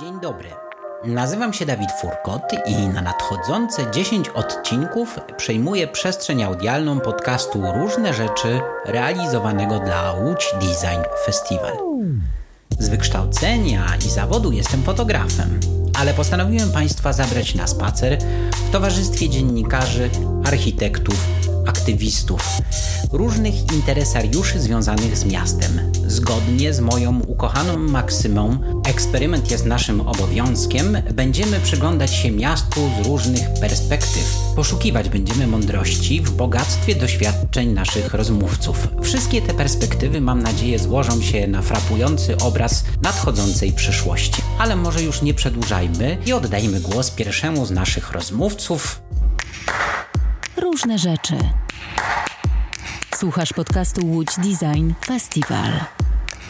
Dzień dobry. Nazywam się Dawid Furkot i na nadchodzące 10 odcinków przejmuję przestrzeń audialną podcastu Różne Rzeczy realizowanego dla Łódź Design Festival. Z wykształcenia i zawodu jestem fotografem, ale postanowiłem Państwa zabrać na spacer w towarzystwie dziennikarzy, architektów, aktywistów, różnych interesariuszy związanych z miastem. Zgodnie z moją ukochaną maksymą, eksperyment jest naszym obowiązkiem, będziemy przyglądać się miastu z różnych perspektyw. Poszukiwać będziemy mądrości w bogactwie doświadczeń naszych rozmówców. Wszystkie te perspektywy, mam nadzieję, złożą się na frapujący obraz nadchodzącej przyszłości. Ale może już nie przedłużajmy i oddajmy głos pierwszemu z naszych rozmówców, Różne rzeczy. Słuchasz podcastu Łódź Design Festival.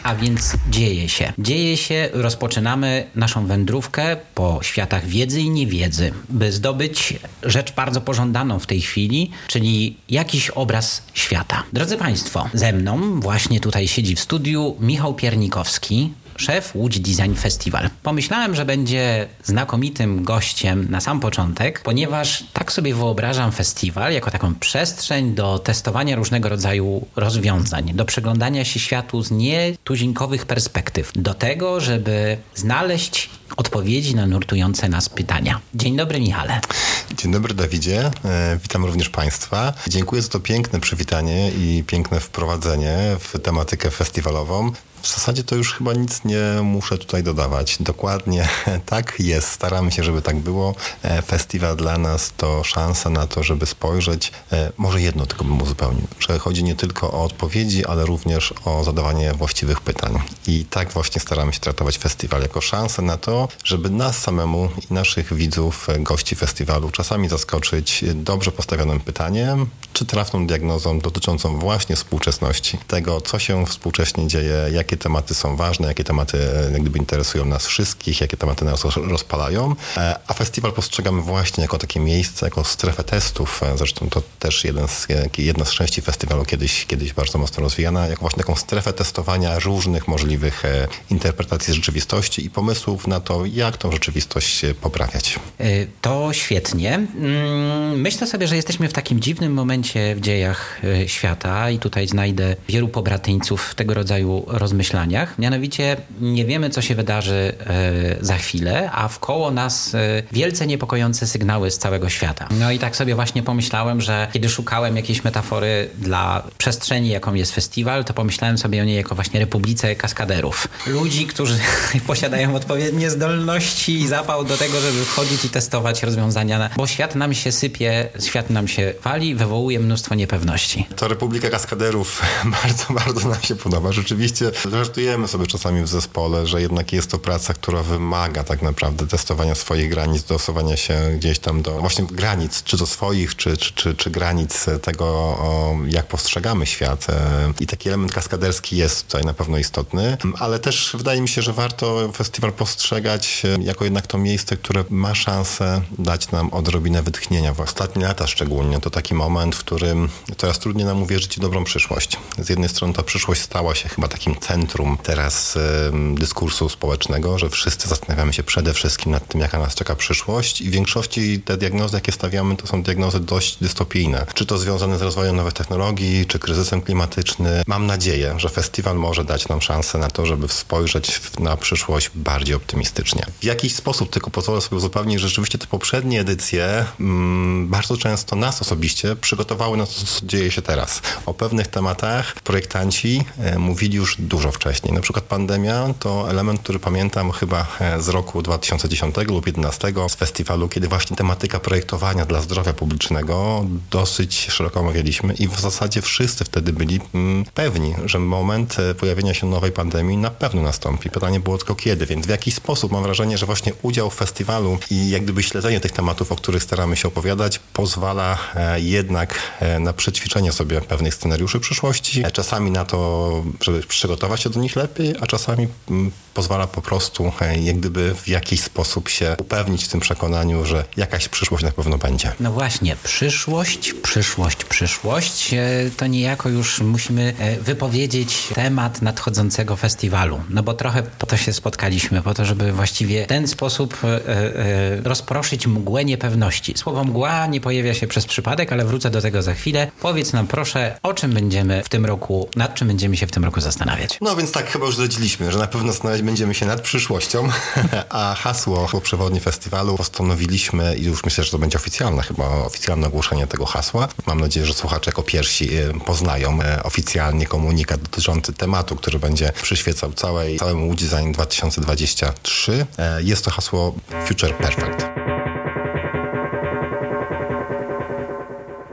A więc dzieje się. Dzieje się, rozpoczynamy naszą wędrówkę po światach wiedzy i niewiedzy, by zdobyć rzecz bardzo pożądaną w tej chwili, czyli jakiś obraz świata. Drodzy Państwo, ze mną właśnie tutaj siedzi w studiu Michał Piernikowski, szef Łódź Design Festival. Pomyślałem, że będzie znakomitym gościem na sam początek, ponieważ tak sobie wyobrażam festiwal jako taką przestrzeń do testowania różnego rodzaju rozwiązań, do przyglądania się światu z nietuzinkowych perspektyw, do tego, żeby znaleźć odpowiedzi na nurtujące nas pytania. Dzień dobry, Michale. Dzień dobry, Dawidzie. E, witam również Państwa. Dziękuję za to piękne przywitanie i piękne wprowadzenie w tematykę festiwalową. W zasadzie to już chyba nic nie muszę tutaj dodawać. Dokładnie tak jest. Staramy się, żeby tak było. E, festiwal dla nas to szansa na to, żeby spojrzeć. E, może jedno tylko bym uzupełnił, że chodzi nie tylko o odpowiedzi, ale również o zadawanie właściwych pytań. I tak właśnie staramy się traktować festiwal jako szansę na to, żeby nas samemu i naszych widzów, e, gości festiwalu czasami zaskoczyć dobrze postawionym pytaniem, czy trafną diagnozą dotyczącą właśnie współczesności, tego, co się współcześnie dzieje, jakie tematy są ważne, jakie tematy jak gdyby interesują nas wszystkich, jakie tematy nas rozpalają. A festiwal postrzegamy właśnie jako takie miejsce, jako strefę testów. Zresztą to też jeden z, jedna z części festiwalu kiedyś, kiedyś bardzo mocno rozwijana, jako właśnie taką strefę testowania różnych możliwych interpretacji rzeczywistości i pomysłów na to, jak tą rzeczywistość poprawiać. To świetnie. Myślę sobie, że jesteśmy w takim dziwnym momencie w dziejach świata i tutaj znajdę wielu pobratyńców tego rodzaju rozmyślaniach. Mianowicie nie wiemy, co się wydarzy za chwilę, a wkoło nas wielce niepokojące sygnały z całego świata. No i tak sobie właśnie pomyślałem, że kiedy szukałem jakiejś metafory dla przestrzeni, jaką jest festiwal, to pomyślałem sobie o niej jako właśnie republice kaskaderów. Ludzi, którzy posiadają odpowiednie zdolności i zapał do tego, żeby wchodzić i testować rozwiązania, bo świat nam się sypie, świat nam się wali, wywołuje mnóstwo niepewności. To Republika Kaskaderów bardzo, bardzo nam się podoba. Rzeczywiście żartujemy sobie czasami w zespole, że jednak jest to praca, która wymaga tak naprawdę testowania swoich granic, dostosowania się gdzieś tam do właśnie granic, czy do swoich, czy, czy, czy, czy granic tego, jak postrzegamy świat. I taki element kaskaderski jest tutaj na pewno istotny, ale też wydaje mi się, że warto festiwal postrzegać jako jednak to miejsce, które ma szansę dać nam odrobinę wytchnienia. W ostatnie lata szczególnie to taki moment, w którym coraz trudniej nam uwierzyć w dobrą przyszłość. Z jednej strony ta przyszłość stała się chyba takim centrum teraz y, dyskursu społecznego, że wszyscy zastanawiamy się przede wszystkim nad tym, jaka nas czeka przyszłość i w większości te diagnozy, jakie stawiamy, to są diagnozy dość dystopijne. Czy to związane z rozwojem nowych technologii, czy kryzysem klimatycznym. Mam nadzieję, że festiwal może dać nam szansę na to, żeby spojrzeć na przyszłość bardziej optymistycznie. W jakiś sposób tylko pozwolę sobie uzupełnić, że rzeczywiście te poprzednie edycje mm, bardzo często nas osobiście przygotowały na to, co dzieje się teraz. O pewnych tematach projektanci e, mówili już dużo wcześniej. Na przykład pandemia to element, który pamiętam chyba z roku 2010 lub 2011 z festiwalu, kiedy właśnie tematyka projektowania dla zdrowia publicznego dosyć szeroko omawialiśmy i w zasadzie wszyscy wtedy byli mm, pewni, że moment pojawienia się nowej pandemii na pewno nastąpi. Pytanie było tylko kiedy, więc w jaki sposób mam wrażenie, że właśnie udział w festiwalu i jak gdyby śledzenie tych tematów, o których staramy się opowiadać, pozwala e, jednak e, na przećwiczenie sobie pewnych scenariuszy przyszłości, e, czasami na to, żeby przygotować się do nich lepiej, a czasami mm, pozwala po prostu jak gdyby w jakiś sposób się upewnić w tym przekonaniu, że jakaś przyszłość na pewno będzie. No właśnie, przyszłość, przyszłość, przyszłość, to niejako już musimy wypowiedzieć temat nadchodzącego festiwalu, no bo trochę po to się spotkaliśmy, po to, żeby właściwie w ten sposób rozproszyć mgłę niepewności. Słowo mgła nie pojawia się przez przypadek, ale wrócę do tego za chwilę. Powiedz nam proszę, o czym będziemy w tym roku, nad czym będziemy się w tym roku zastanawiać. No więc tak chyba już zdradziliśmy, że na pewno zastanawiać będziemy się nad przyszłością, a hasło przewodnie festiwalu postanowiliśmy i już myślę, że to będzie oficjalne chyba oficjalne ogłoszenie tego hasła. Mam nadzieję, że słuchacze jako pierwsi e, poznają e, oficjalnie komunikat dotyczący tematu, który będzie przyświecał całej, całemu Design 2023. E, jest to hasło Future Perfect.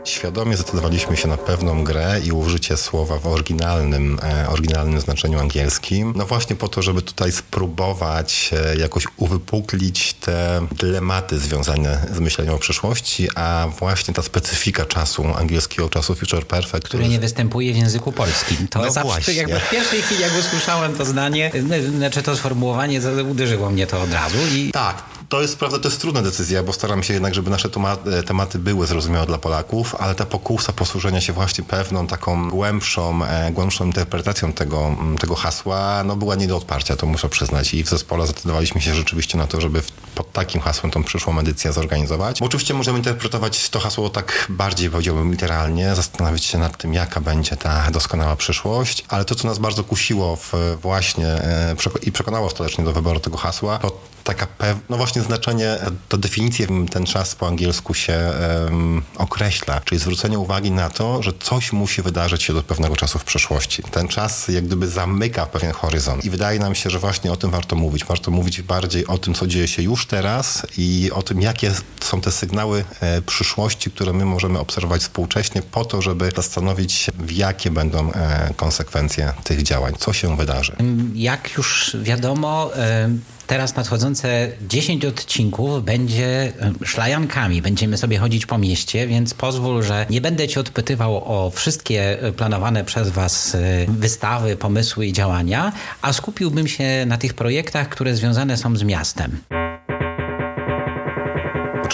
Świadomie zdecydowaliśmy się na pewną grę i użycie słowa w oryginalnym, e, oryginalnym znaczeniu angielskim. No właśnie po to, żeby tutaj spróbować e, jakoś uwypuklić te dylematy związane z myśleniem o przyszłości, a właśnie ta specyfika czasu angielskiego, czasu future perfect. Który nie występuje w języku polskim. To no zawsze, właśnie. jakby w pierwszej chwili, jak usłyszałem to zdanie, znaczy to sformułowanie, uderzyło mnie to od razu. I... Tak, to jest prawda, to jest trudna decyzja, bo staram się jednak, żeby nasze e, tematy były zrozumiałe dla Polaków, ale ta pokusa posłużenia się właśnie pewną taką głębszą, e, głębszą interpretacją tego, tego hasła, no była nie do odparcia, to muszę przyznać. I w zespole zdecydowaliśmy się rzeczywiście na to, żeby pod takim hasłem tą przyszłą edycję zorganizować. Bo oczywiście możemy interpretować to hasło tak bardziej, powiedziałbym, literalnie, zastanowić się nad tym, jaka będzie ta doskonała przyszłość, ale to, co nas bardzo kusiło w właśnie e, i przekonało ostatecznie do wyboru tego hasła, to taka pewna, no właśnie znaczenie, to definicję ten czas po angielsku się um, określa, czyli zwrócenie uwagi na to, że coś musi wydarzyć się do pewnego czasu w przeszłości. Ten czas jak gdyby zamyka pewien horyzont i wydaje nam się, że właśnie o tym warto mówić. Warto mówić bardziej o tym, co dzieje się już teraz i o tym, jakie są te sygnały e, przyszłości, które my możemy obserwować współcześnie po to, żeby zastanowić się, jakie będą e, konsekwencje tych działań, co się wydarzy. Jak już wiadomo, e, teraz nadchodzące 10 odcinków będzie szlajankami. Będziemy sobie chodzić po mieście, więc pozwól, że nie będę Cię odpytywał o wszystkie e, planowane przez Was e, wystawy, pomysły i działania, a skupiłbym się na tych projektach, które związane są z miastem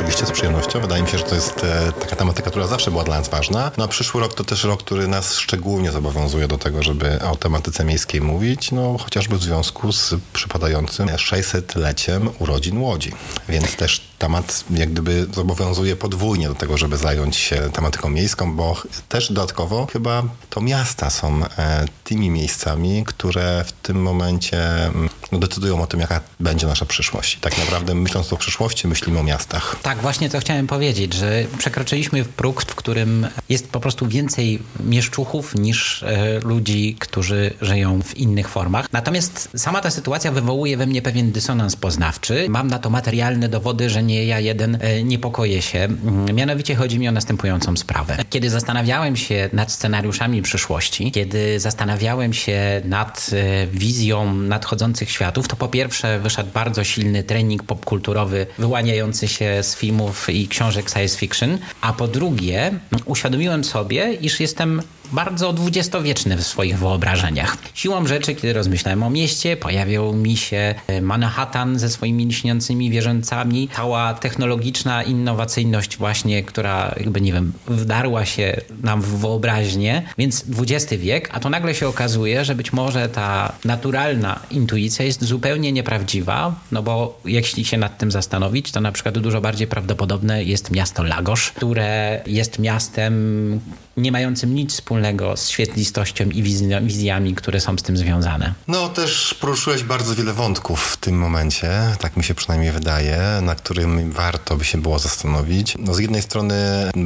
oczywiście z przyjemnością. Wydaje mi się, że to jest e, taka tematyka, która zawsze była dla nas ważna. No a przyszły rok to też rok, który nas szczególnie zobowiązuje do tego, żeby o tematyce miejskiej mówić, no chociażby w związku z przypadającym 600-leciem urodzin Łodzi. Więc też temat jak gdyby zobowiązuje podwójnie do tego, żeby zająć się tematyką miejską, bo też dodatkowo chyba to miasta są e, tymi miejscami, które w tym momencie mm, no, decydują o tym, jaka będzie nasza przyszłość. tak naprawdę myśląc o przyszłości, myślimy o miastach. Tak, właśnie to chciałem powiedzieć, że przekroczyliśmy próg, w którym jest po prostu więcej mieszczuchów niż e, ludzi, którzy żyją w innych formach. Natomiast sama ta sytuacja wywołuje we mnie pewien dysonans poznawczy. Mam na to materialne dowody, że nie ja jeden e, niepokoję się. Mm, mianowicie chodzi mi o następującą sprawę. Kiedy zastanawiałem się nad scenariuszami przyszłości, kiedy zastanawiałem się nad e, wizją nadchodzących światów, to po pierwsze wyszedł bardzo silny trening popkulturowy wyłaniający się z filmów i książek science fiction, a po drugie uświadomiłem sobie, iż jestem bardzo dwudziestowieczny w swoich wyobrażeniach. Siłą rzeczy, kiedy rozmyślałem o mieście, pojawiał mi się e, Manhattan ze swoimi liśniącymi wieżącami, cała technologiczna innowacyjność właśnie, która jakby, nie wiem, wdarła się nam w wyobraźnię, więc XX wiek, a to nagle się okazuje, że być może ta naturalna intuicja jest zupełnie nieprawdziwa, no bo jeśli się nad tym zastanowić, to na przykład dużo bardziej prawdopodobne jest miasto Lagos, które jest miastem nie mającym nic wspólnego z świetlistością i wizjami, które są z tym związane. No też poruszyłeś bardzo wiele wątków w tym momencie, tak mi się przynajmniej wydaje, na którym warto by się było zastanowić. No z jednej strony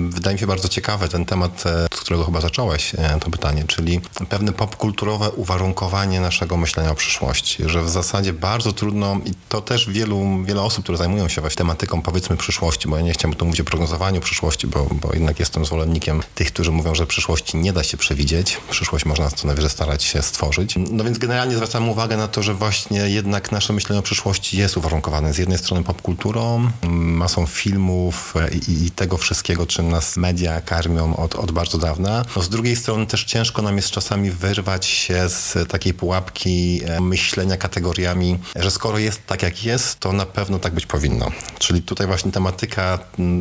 wydaje mi się bardzo ciekawy ten temat, e, z którego chyba zacząłeś e, to pytanie, czyli pewne popkulturowe uwarunkowanie naszego myślenia o przyszłości, że w zasadzie bardzo trudno i to też wielu, wiele osób, które zajmują się właśnie tematyką powiedzmy przyszłości, bo ja nie chciałbym tu mówić o prognozowaniu przyszłości, bo, bo jednak jestem zwolennikiem tych, którzy mówią, że przyszłości nie da się przewidzieć. Przyszłość można co najwyżej starać się stworzyć. No więc generalnie zwracamy uwagę na to, że właśnie jednak nasze myślenie o przyszłości jest uwarunkowane z jednej strony popkulturą, masą filmów i, i tego wszystkiego, czym nas media karmią od, od bardzo dawna. No z drugiej strony też ciężko nam jest czasami wyrwać się z takiej pułapki e, myślenia kategoriami, że skoro jest tak jak jest, to na pewno tak być powinno. Czyli tutaj właśnie tematyka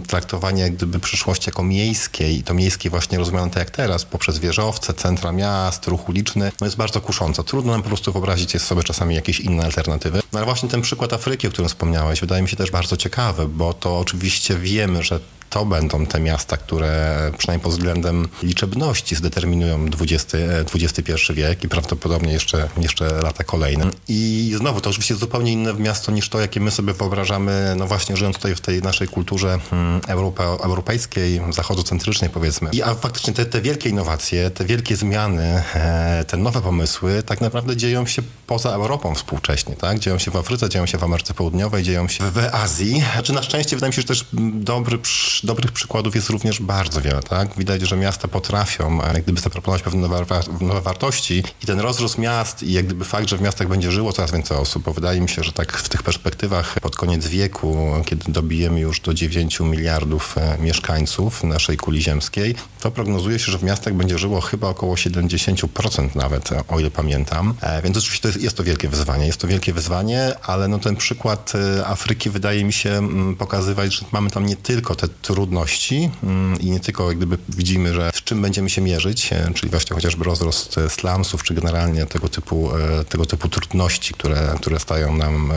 traktowania jak gdyby przyszłości jako miejskiej i to miejskie właśnie rozumiane tak jak teraz, poprzez wieżowce, centra miast, ruch uliczny, no jest bardzo kusząca. Trudno nam po prostu wyobrazić sobie czasami jakieś inne alternatywy. No ale właśnie ten przykład Afryki, o którym wspomniałeś, wydaje mi się też bardzo ciekawy, bo to oczywiście wiemy, że to będą te miasta, które przynajmniej pod względem liczebności zdeterminują XX, XXI e, wiek i prawdopodobnie jeszcze, jeszcze lata kolejne. I znowu, to oczywiście zupełnie inne miasto niż to, jakie my sobie wyobrażamy, no właśnie żyjąc tutaj w tej naszej kulturze hmm, Europa, europejskiej, zachodocentrycznej powiedzmy. I a faktycznie te, te wielkie innowacje, te wielkie zmiany, e, te nowe pomysły tak naprawdę dzieją się poza Europą współcześnie, tak? Dzieją się w Afryce, dzieją się w Ameryce Południowej, dzieją się w Azji. Znaczy na szczęście wydaje mi się, że też dobry dobrych przykładów jest również bardzo wiele, tak? Widać, że miasta potrafią jak gdyby zaproponować pewne nowe, nowe wartości i ten rozrost miast i jak gdyby fakt, że w miastach będzie żyło coraz więcej osób, bo wydaje mi się, że tak w tych perspektywach pod koniec wieku, kiedy dobijemy już do 9 miliardów e, mieszkańców naszej kuli ziemskiej, to prognozuje się, że w miastach będzie żyło chyba około 70% nawet, e, o ile pamiętam. E, więc oczywiście to jest, jest to wielkie wyzwanie. Jest to wielkie wyzwanie, ale no ten przykład Afryki wydaje mi się mm, pokazywać, że mamy tam nie tylko te trudności mm, i nie tylko jak gdyby widzimy, że z czym będziemy się mierzyć, e, czyli właśnie chociażby rozrost e, slumsów, czy generalnie tego typu, e, tego typu trudności, które, które stają nam,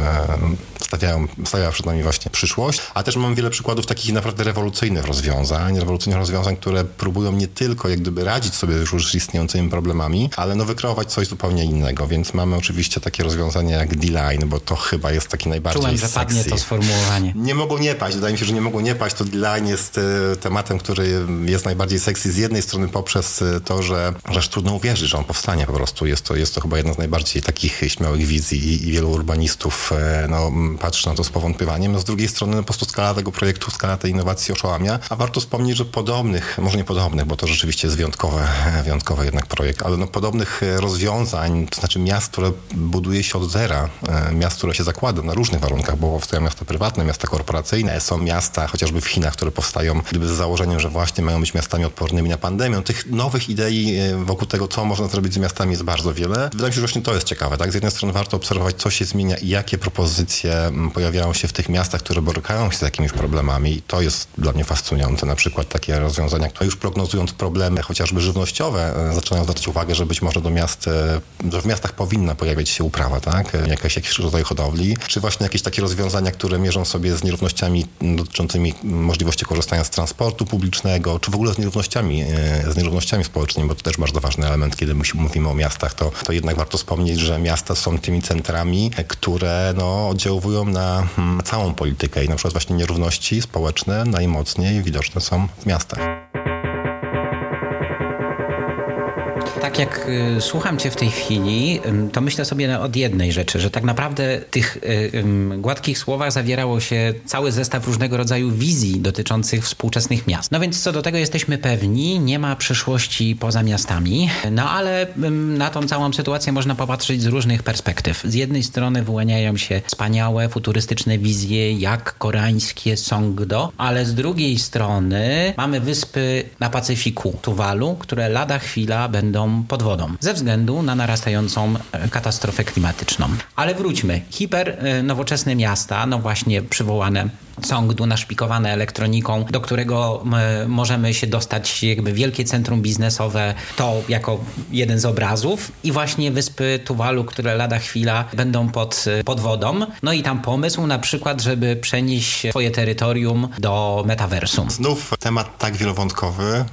stawiają, stawia przed nami właśnie przyszłość, a też mamy wiele przykładów takich naprawdę rewolucyjnych rozwiązań, rewolucyjnych rozwiązań, które próbują nie tylko jak gdyby radzić sobie już z istniejącymi problemami, ale no wykreować coś zupełnie innego, więc mamy oczywiście takie rozwiązania jak D-Line, bo to chyba jest taki najbardziej Czułem, że padnie to sformułowanie. Nie mogło nie paść, wydaje mi się, że nie mogło nie paść, to D-Line jest e, tematem, który jest najbardziej sexy z jednej strony poprzez e, to, że, że trudno uwierzyć, że on powstanie po prostu. Jest to, jest to chyba jedna z najbardziej takich śmiałych wizji i, i wielu urbanistów e, no, patrzy na to z powątpiewaniem. No, z drugiej strony no, po prostu skala tego projektu, skala tej innowacji oszałamia, a warto wspomnieć, że podobnych, może nie podobnych, bo to rzeczywiście jest wyjątkowe, wyjątkowy jednak projekt, ale no, podobnych rozwiązań, to znaczy miast, które buduje się od zera, miast, które się zakłada na różnych warunkach, bo powstają miasta prywatne, miasta korporacyjne, są miasta chociażby w Chinach, które powstają gdyby z założeniem, że właśnie mają być miastami odpornymi na pandemię. Tych nowych idei e, wokół tego, co można zrobić z miastami jest bardzo wiele. Wydaje mi się, że właśnie to jest ciekawe. Tak? Z jednej strony warto obserwować, co się zmienia i jakie propozycje pojawiają się w tych miastach, które borykają się z jakimiś problemami. To jest dla mnie fascynujące. Na przykład takie rozwiązania, które już prognozując problemy chociażby żywnościowe, e, zaczynają zwracać uwagę, że być może do miast, e, że w miastach powinna pojawiać się uprawa, tak? Jakaś, jakiś rodzaj hodowli, czy właśnie jakieś takie rozwiązania, które mierzą sobie z nierównościami dotyczącymi możliwości korzystania z transportu publicznego, czy w ogóle z nierównościami, e, z nierównościami społecznymi, bo to też bardzo ważny element, kiedy mówimy o miastach, to, to jednak warto wspomnieć, że miasta są tymi centrami, które no, oddziałują na hmm, całą politykę i na przykład właśnie nierówności społeczne najmocniej widoczne są w miastach. Tak jak y, słucham Cię w tej chwili, to myślę sobie od jednej rzeczy, że tak naprawdę tych y, gładkich słowach zawierało się cały zestaw różnego rodzaju wizji dotyczących współczesnych miast. No więc co do tego jesteśmy pewni, nie ma przyszłości poza miastami, no ale na tą całą sytuację można popatrzeć z różnych perspektyw. Z jednej strony wyłaniają się wspaniałe, futurystyczne wizje, jak koreańskie Songdo, ale z drugiej strony mamy wyspy na Pacyfiku, Tuwalu, które lada chwila będą pod wodą ze względu na narastającą e, katastrofę klimatyczną. Ale wróćmy. Hiper e, nowoczesne miasta, no właśnie przywołane Songdu naszpikowane elektroniką, do którego możemy się dostać jakby wielkie centrum biznesowe, to jako jeden z obrazów i właśnie wyspy Tuwalu, które lada chwila będą pod, pod wodą. No i tam pomysł na przykład, żeby przenieść swoje terytorium do metaversum. Znów temat tak wielowątkowy,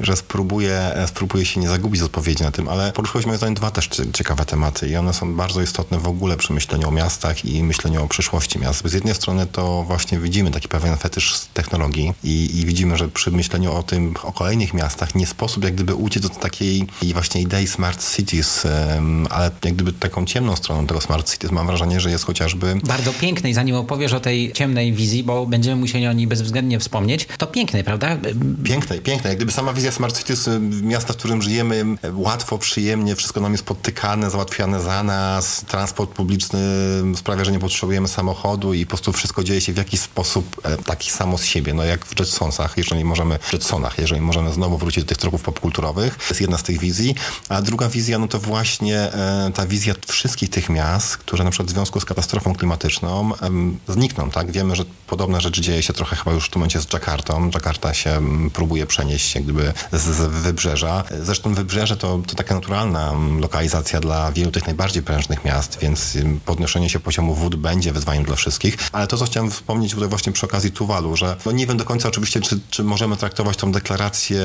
że spróbuję, spróbuję się nie zagubić z odpowiedzi na tym, ale poruszyłeś moim zdaniem dwa też ciekawe tematy i one są bardzo istotne w ogóle przy myśleniu o miastach i myśleniu o przyszłości miast. Z jednej strony to właśnie widzimy widzimy taki pewien fetysz technologii i, i widzimy, że przy myśleniu o tym, o kolejnych miastach nie sposób jak gdyby uciec od takiej właśnie idei smart cities, ale jak gdyby taką ciemną stroną tego smart cities mam wrażenie, że jest chociażby... Bardzo pięknej, zanim opowiesz o tej ciemnej wizji, bo będziemy musieli o niej bezwzględnie wspomnieć, to pięknej, prawda? Pięknej, pięknej. Jak gdyby sama wizja smart cities, miasta, w którym żyjemy, łatwo, przyjemnie, wszystko nam jest podtykane, załatwiane za nas, transport publiczny sprawia, że nie potrzebujemy samochodu i po prostu wszystko dzieje się w jakiś sposób e, taki samo z siebie. No jak w Jetsonsach, jeżeli możemy, Jetsonach, jeżeli możemy znowu wrócić do tych tropów popkulturowych. To jest jedna z tych wizji. A druga wizja, no to właśnie e, ta wizja wszystkich tych miast, które na przykład w związku z katastrofą klimatyczną znikną, tak? Wiemy, że podobna rzecz dzieje się trochę chyba już w tym momencie z Jakartą. Jakarta się próbuje przenieść jak gdyby z, z wybrzeża. Zresztą wybrzeże to, to taka naturalna lokalizacja dla wielu tych najbardziej prężnych miast, więc podnoszenie się poziomu wód będzie wyzwaniem dla wszystkich. Ale to, co chciałem wspomnieć tutaj właśnie przy okazji Tuwalu, że no nie wiem do końca oczywiście, czy, czy możemy traktować tą deklarację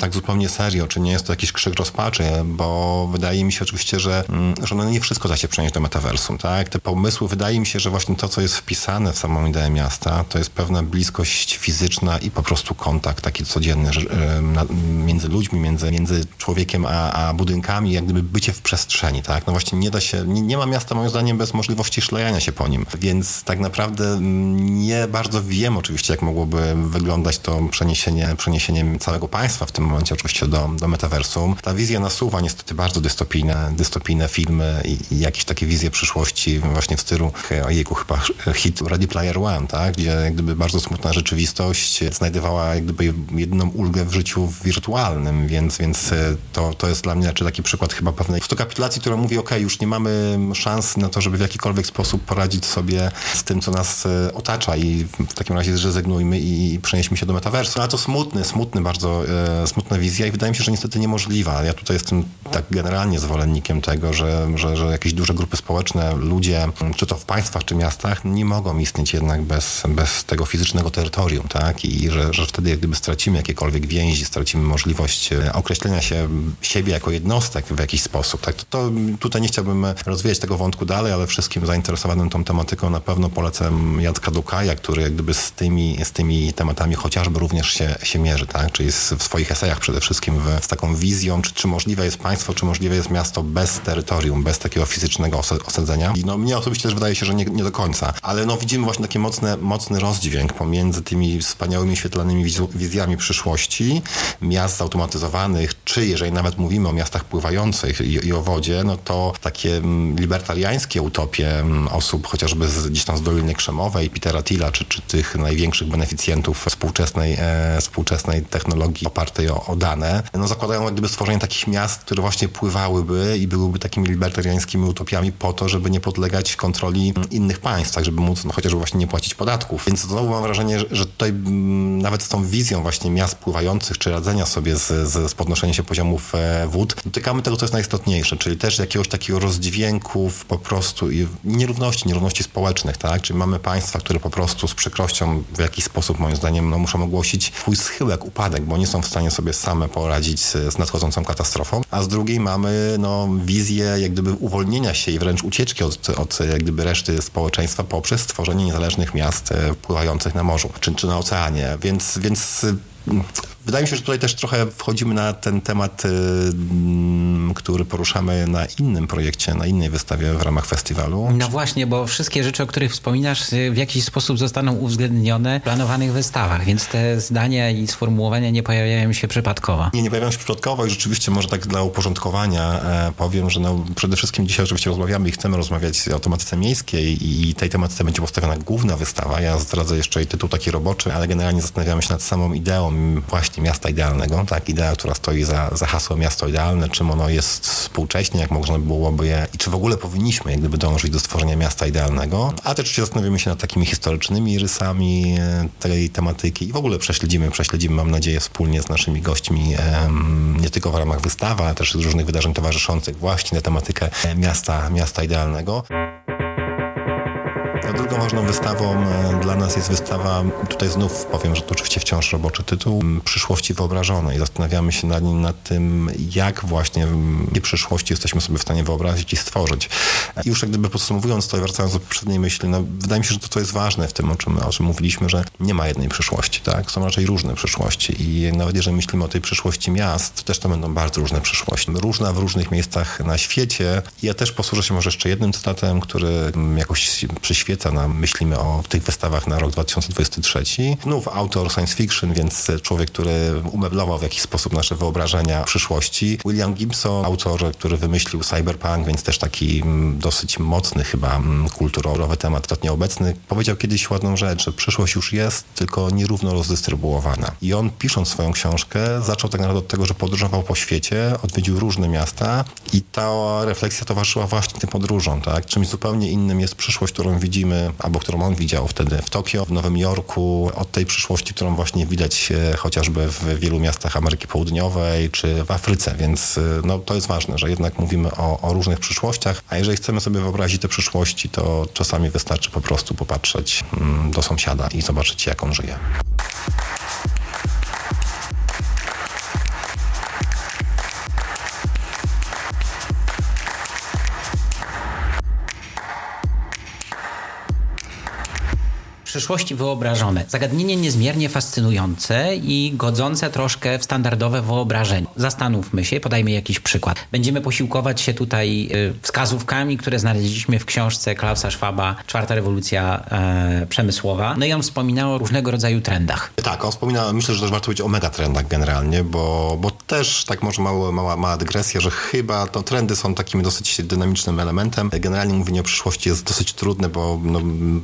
tak zupełnie serio, czy nie jest to jakiś krzyk rozpaczy, bo wydaje mi się oczywiście, że, że no nie wszystko da się przenieść do metaversum, tak? Te pomysły, wydaje mi się, że właśnie to, co jest wpisane w samą ideę miasta, to jest pewna bliskość fizyczna i po prostu kontakt taki codzienny między ludźmi, między, między człowiekiem a, a budynkami, jak gdyby bycie w przestrzeni, tak? No właśnie nie da się, nie, nie ma miasta moim zdaniem bez możliwości szlejania się po nim, więc tak naprawdę nie bardzo wiem oczywiście, jak mogłoby wyglądać to przeniesienie, przeniesienie całego państwa w tym momencie oczywiście do, do metaversum. Ta wizja nasuwa niestety bardzo dystopijne, dystopijne filmy i, i jakieś takie wizje przyszłości właśnie w stylu, ojejku, chyba hit Ready Player One, tak? Gdzie jak gdyby bardzo smutna rzeczywistość znajdowała jak gdyby jedną ulgę w życiu wirtualnym, więc, więc to, to jest dla mnie znaczy taki przykład chyba pewnej kapitulacji, która mówi, ok, już nie mamy szans na to, żeby w jakikolwiek sposób poradzić sobie z tym, co nas e, otacza i w takim razie zrezygnujmy i przenieśmy się do metaversu. Ale to smutny, smutny, bardzo e, smutna wizja i wydaje mi się, że niestety niemożliwa. Ja tutaj jestem tak generalnie zwolennikiem tego, że, że, że jakieś duże grupy społeczne, ludzie, czy to w państwach, czy miastach, nie mogą istnieć jednak bez, bez tego fizycznego terytorium, tak? I że, że wtedy jak gdyby stracimy jakiekolwiek więzi, stracimy możliwość e, określenia się siebie jako jednostek w jakiś sposób, tak? To, to tutaj nie chciałbym rozwijać tego wątku dalej, ale wszystkim zainteresowanym tą tematyką na pewno polecam Jacka Dukaja, który jak gdyby z tymi, z tymi tematami chociażby również się, się mierzy, tak? Czyli z, w swoich esejach przede wszystkim w, z taką wizją, czy, czy możliwe jest państwo, czy możliwe jest miasto bez terytorium, bez takiego fizycznego osadzenia. I no mnie osobiście też wydaje się, że nie, nie do końca. Ale no widzimy właśnie taki mocny, mocny rozdźwięk pomiędzy tymi wspaniałymi, świetlanymi wizjami przyszłości, miast zautomatyzowanych, czy jeżeli nawet mówimy o miastach pływających i, i o wodzie, no to takie mm, libertariańskie utopie mm, osób chociażby z, gdzieś tam z Doliny Krzemowej, Petera Tilla, czy, czy tych największych beneficjentów współczesnej, e, współczesnej technologii opartej o, o, dane, no zakładają jak gdyby stworzenie takich miast, które właśnie pływałyby i byłyby takimi libertariańskimi utopiami po to, żeby nie podlegać kontroli innych państw, tak żeby móc no, chociażby właśnie nie płacić podatków. Więc znowu mam wrażenie, że, tutaj mm, nawet z tą wizją właśnie miast pływających, czy radzenia sobie z, z, z podnoszeniem się poziomów e, wód, dotykamy tego, co jest najistotniejsze, czyli też jakiegoś takiego rozdźwięków po prostu i nierówności, nierówności społecznych, tak? Czyli mamy państwa, które po prostu z przykrością w jakiś sposób, moim zdaniem, no, muszą ogłosić swój schyłek, upadek, bo nie są w stanie sobie same poradzić z, z nadchodzącą katastrofą, a z drugiej mamy no, wizję jak gdyby uwolnienia się i wręcz ucieczki od, od jak gdyby reszty społeczeństwa poprzez stworzenie niezależnych miast e, pływających na morzu czy, czy na oceanie. Więc, więc Wydaje mi się, że tutaj też trochę wchodzimy na ten temat, y, mm, który poruszamy na innym projekcie, na innej wystawie w ramach festiwalu. No właśnie, bo wszystkie rzeczy, o których wspominasz, y, w jakiś sposób zostaną uwzględnione w planowanych wystawach, więc te zdania i sformułowania nie pojawiają się przypadkowo. Nie, nie pojawiają się przypadkowo i rzeczywiście może tak dla uporządkowania e, powiem, że no, przede wszystkim dzisiaj oczywiście rozmawiamy i chcemy rozmawiać o tematyce miejskiej i tej tematyce będzie postawiona główna wystawa. Ja zdradzę jeszcze i tytuł taki roboczy, ale generalnie zastanawiamy się nad samą ideą właśnie miasta idealnego, tak, idea, która stoi za, za hasłem miasto idealne, czym ono jest współcześnie, jak można byłoby je i czy w ogóle powinniśmy jak gdyby dążyć do stworzenia miasta idealnego, a też się zastanowimy się nad takimi historycznymi rysami e, tej tematyki i w ogóle prześledzimy, prześledzimy, mam nadzieję, wspólnie z naszymi gośćmi nie tylko w ramach wystawy, ale też z różnych wydarzeń towarzyszących właśnie na tematykę miasta, miasta idealnego. No, drugą ważną wystawą e, dla nas jest wystawa, tutaj znów powiem, że to oczywiście wciąż roboczy tytuł, Przyszłości wyobrażonej. Zastanawiamy się nad, nad tym, jak właśnie w przyszłości jesteśmy sobie w stanie wyobrazić i stworzyć. I już jak gdyby podsumowując to i wracając do poprzedniej myśli, no, wydaje mi się, że to, co jest ważne w tym, o czym, o czym mówiliśmy, że nie ma jednej przyszłości, tak? Są raczej różne przyszłości i nawet jeżeli myślimy o tej przyszłości miast, to też to będą bardzo różne przyszłości. Różna w różnych miejscach na świecie. Ja też posłużę się może jeszcze jednym cytatem, który jakoś przyświeca nam, myślimy o tych wystawach na rok 2023. Znów autor science fiction, więc człowiek, który umeblował w jakiś sposób nasze wyobrażenia przyszłości. William Gibson, autor, który wymyślił cyberpunk, więc też taki mm, dosyć mocny chyba mm, kulturowy temat, istotnie obecny, powiedział kiedyś ładną rzecz, że przyszłość już jest, tylko nierówno rozdystrybuowana. I on pisząc swoją książkę zaczął tak naprawdę od tego, że podróżował po świecie, odwiedził różne miasta i ta refleksja towarzyszyła właśnie tym podróżom, tak? Czymś zupełnie innym jest przyszłość, którą widzimy, albo którą on widział wtedy w Tokio, w Nowym Jorku, od tej przyszłości, którą właśnie widać e, chociażby w wielu miastach Ameryki Południowej czy w Afryce, więc e, no, to jest ważne, że jednak mówimy o, o różnych przyszłościach, a jeżeli chcemy sobie wyobrazić te przyszłości, to czasami wystarczy po prostu popatrzeć mm, do sąsiada i zobaczyć, jak on żyje. Przyszłości wyobrażone. Zagadnienie niezmiernie fascynujące i godzące troszkę w standardowe wyobrażenie. Zastanówmy się, podajmy jakiś przykład. Będziemy posiłkować się tutaj y, wskazówkami, które znaleźliśmy w książce Klausa Schwaba Czwarta rewolucja e, przemysłowa. No i on wspominał o różnego rodzaju trendach. Tak, on wspominał, myślę, że też warto powiedzieć o megatrendach generalnie, bo, bo też tak może mała, mała, mała dygresja, że chyba to trendy są takim dosyć dynamicznym elementem. Generalnie mówienie o przyszłości jest dosyć trudne, bo no,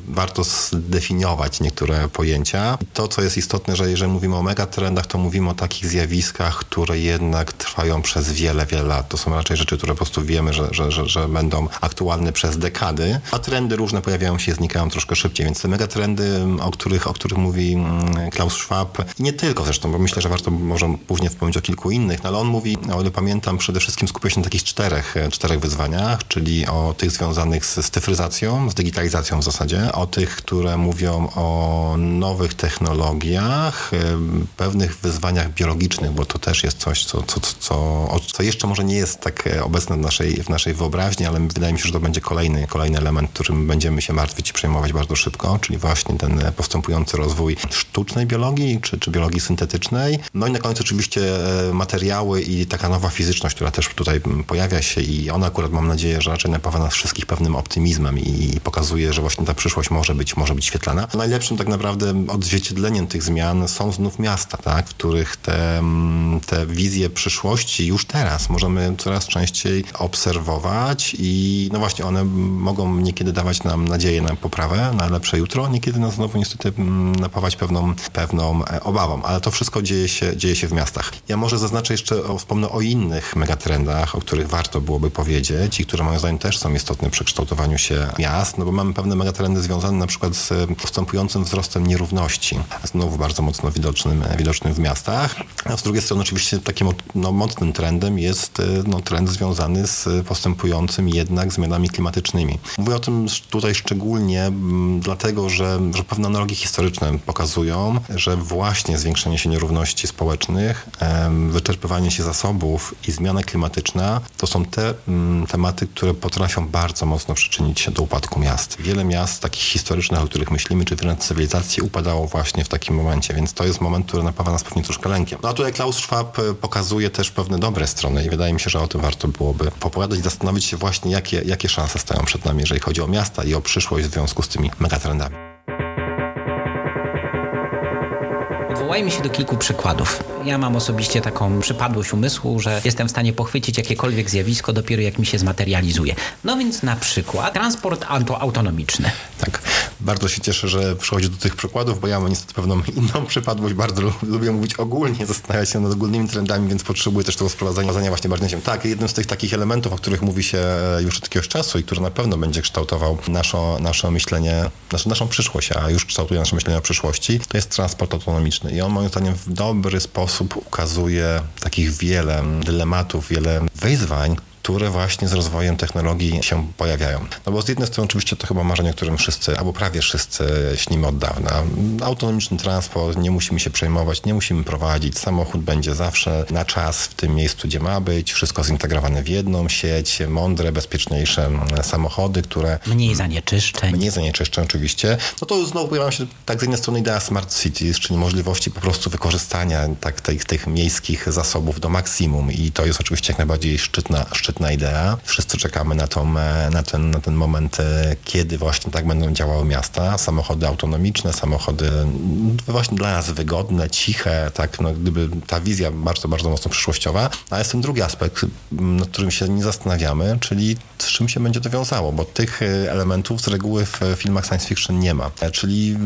warto zdefiniować niektóre pojęcia. To, co jest istotne, że jeżeli mówimy o megatrendach, to mówimy o takich zjawiskach, które jednak trwają przez wiele, wiele lat. To są raczej rzeczy, które po prostu wiemy, że, że, że, że będą aktualne przez dekady, a trendy różne pojawiają się znikają troszkę szybciej, więc te megatrendy, o których, o których mówi mm, Klaus Schwab, nie tylko zresztą, bo myślę, że warto może później wspomnieć o kilku innych, no ale on mówi, o ile pamiętam, przede wszystkim skupia się na takich czterech, czterech wyzwaniach, czyli o tych związanych z, z cyfryzacją, z digitalizacją w zasadzie, o tych, które mówią mówią o nowych technologiach, pewnych wyzwaniach biologicznych, bo to też jest coś, co, co, co, co jeszcze może nie jest tak e, obecne w naszej, w naszej wyobraźni, ale wydaje mi się, że to będzie kolejny, kolejny element, którym będziemy się martwić i przejmować bardzo szybko, czyli właśnie ten postępujący rozwój sztucznej biologii czy, czy biologii syntetycznej. No i na koniec oczywiście e, materiały i taka nowa fizyczność, która też tutaj pojawia się i ona akurat mam nadzieję, że raczej napawa nas wszystkich pewnym optymizmem i, i pokazuje, że właśnie ta przyszłość może być, może być świetlana Najlepszym tak naprawdę odzwierciedleniem tych zmian są znów miasta, tak, w których te, mm, te wizje przyszłości już teraz możemy coraz częściej obserwować i no właśnie one mogą niekiedy dawać nam nadzieję na poprawę, na lepsze jutro, niekiedy nas znowu niestety mm, napawać pewną, pewną e, obawą, ale to wszystko dzieje się, dzieje się w miastach. Ja może zaznaczę jeszcze, wspomnę o innych megatrendach, o których warto byłoby powiedzieć i które moim zdaniem też są istotne przy kształtowaniu się miast, no bo mamy pewne megatrendy związane na przykład z postępującym wzrostem nierówności, znowu bardzo mocno widocznym, widocznym w miastach. A z drugiej strony oczywiście takim no, mocnym trendem jest no, trend związany z postępującymi jednak zmianami klimatycznymi. Mówię o tym tutaj szczególnie dlatego, że, że pewne analogie historyczne pokazują, że właśnie zwiększenie się nierówności społecznych, wyczerpywanie się zasobów i zmiana klimatyczna to są te tematy, które potrafią bardzo mocno przyczynić się do upadku miast. Wiele miast takich historycznych, o których myślimy, czy wręcz cywilizacji upadało właśnie w takim momencie, więc to jest moment, który napawa nas pewnie troszkę lękiem. No a tutaj Klaus Schwab e, pokazuje też pewne dobre strony i wydaje mi się, że o tym warto byłoby popowiadać i zastanowić się właśnie, jakie, jakie szanse stają przed nami, jeżeli chodzi o miasta i o przyszłość w związku z tymi megatrendami. Odwołajmy się do kilku przykładów. Ja mam osobiście taką przypadłość umysłu, że jestem w stanie pochwycić jakiekolwiek zjawisko dopiero jak mi się zmaterializuje. No więc na przykład transport auto autonomiczny. Tak. Bardzo się cieszę, że przychodzi do tych przykładów, bo ja mam niestety pewną inną przypadłość. Bardzo lubię mówić ogólnie, zastanawiać się nad ogólnymi trendami, więc potrzebuję też tego sprowadzenia właśnie bardziej. Tak, jednym z tych takich elementów, o których mówi się już od jakiegoś czasu i który na pewno będzie kształtował naszą, nasze myślenie, naszą, naszą przyszłość, a już kształtuje nasze myślenie o przyszłości, to jest transport autonomiczny. I on moim zdaniem w dobry sposób ukazuje takich wiele dylematów, wiele wyzwań, które właśnie z rozwojem technologii się pojawiają. No bo z jednej strony oczywiście to chyba marzenie, o którym wszyscy, albo prawie wszyscy śnimy od dawna. Autonomiczny transport, nie musimy się przejmować, nie musimy prowadzić, samochód będzie zawsze na czas w tym miejscu, gdzie ma być, wszystko zintegrowane w jedną sieć, mądre, bezpieczniejsze samochody, które... Mniej zanieczyszczeń. Mniej zanieczyszczeń oczywiście. No to znowu pojawia się tak z jednej strony idea smart cities, czyli możliwości po prostu wykorzystania tak, tych, tych miejskich zasobów do maksimum i to jest oczywiście jak najbardziej szczytna, szczytna idea. Wszyscy czekamy na, tą, na, ten, na ten moment, e, kiedy właśnie tak będą działały miasta. Samochody autonomiczne, samochody właśnie dla nas wygodne, ciche, tak, no, gdyby ta wizja bardzo, bardzo mocno przyszłościowa. A jest ten drugi aspekt, nad którym się nie zastanawiamy, czyli z czym się będzie to wiązało, bo tych e, elementów z reguły w filmach science fiction nie ma. E, czyli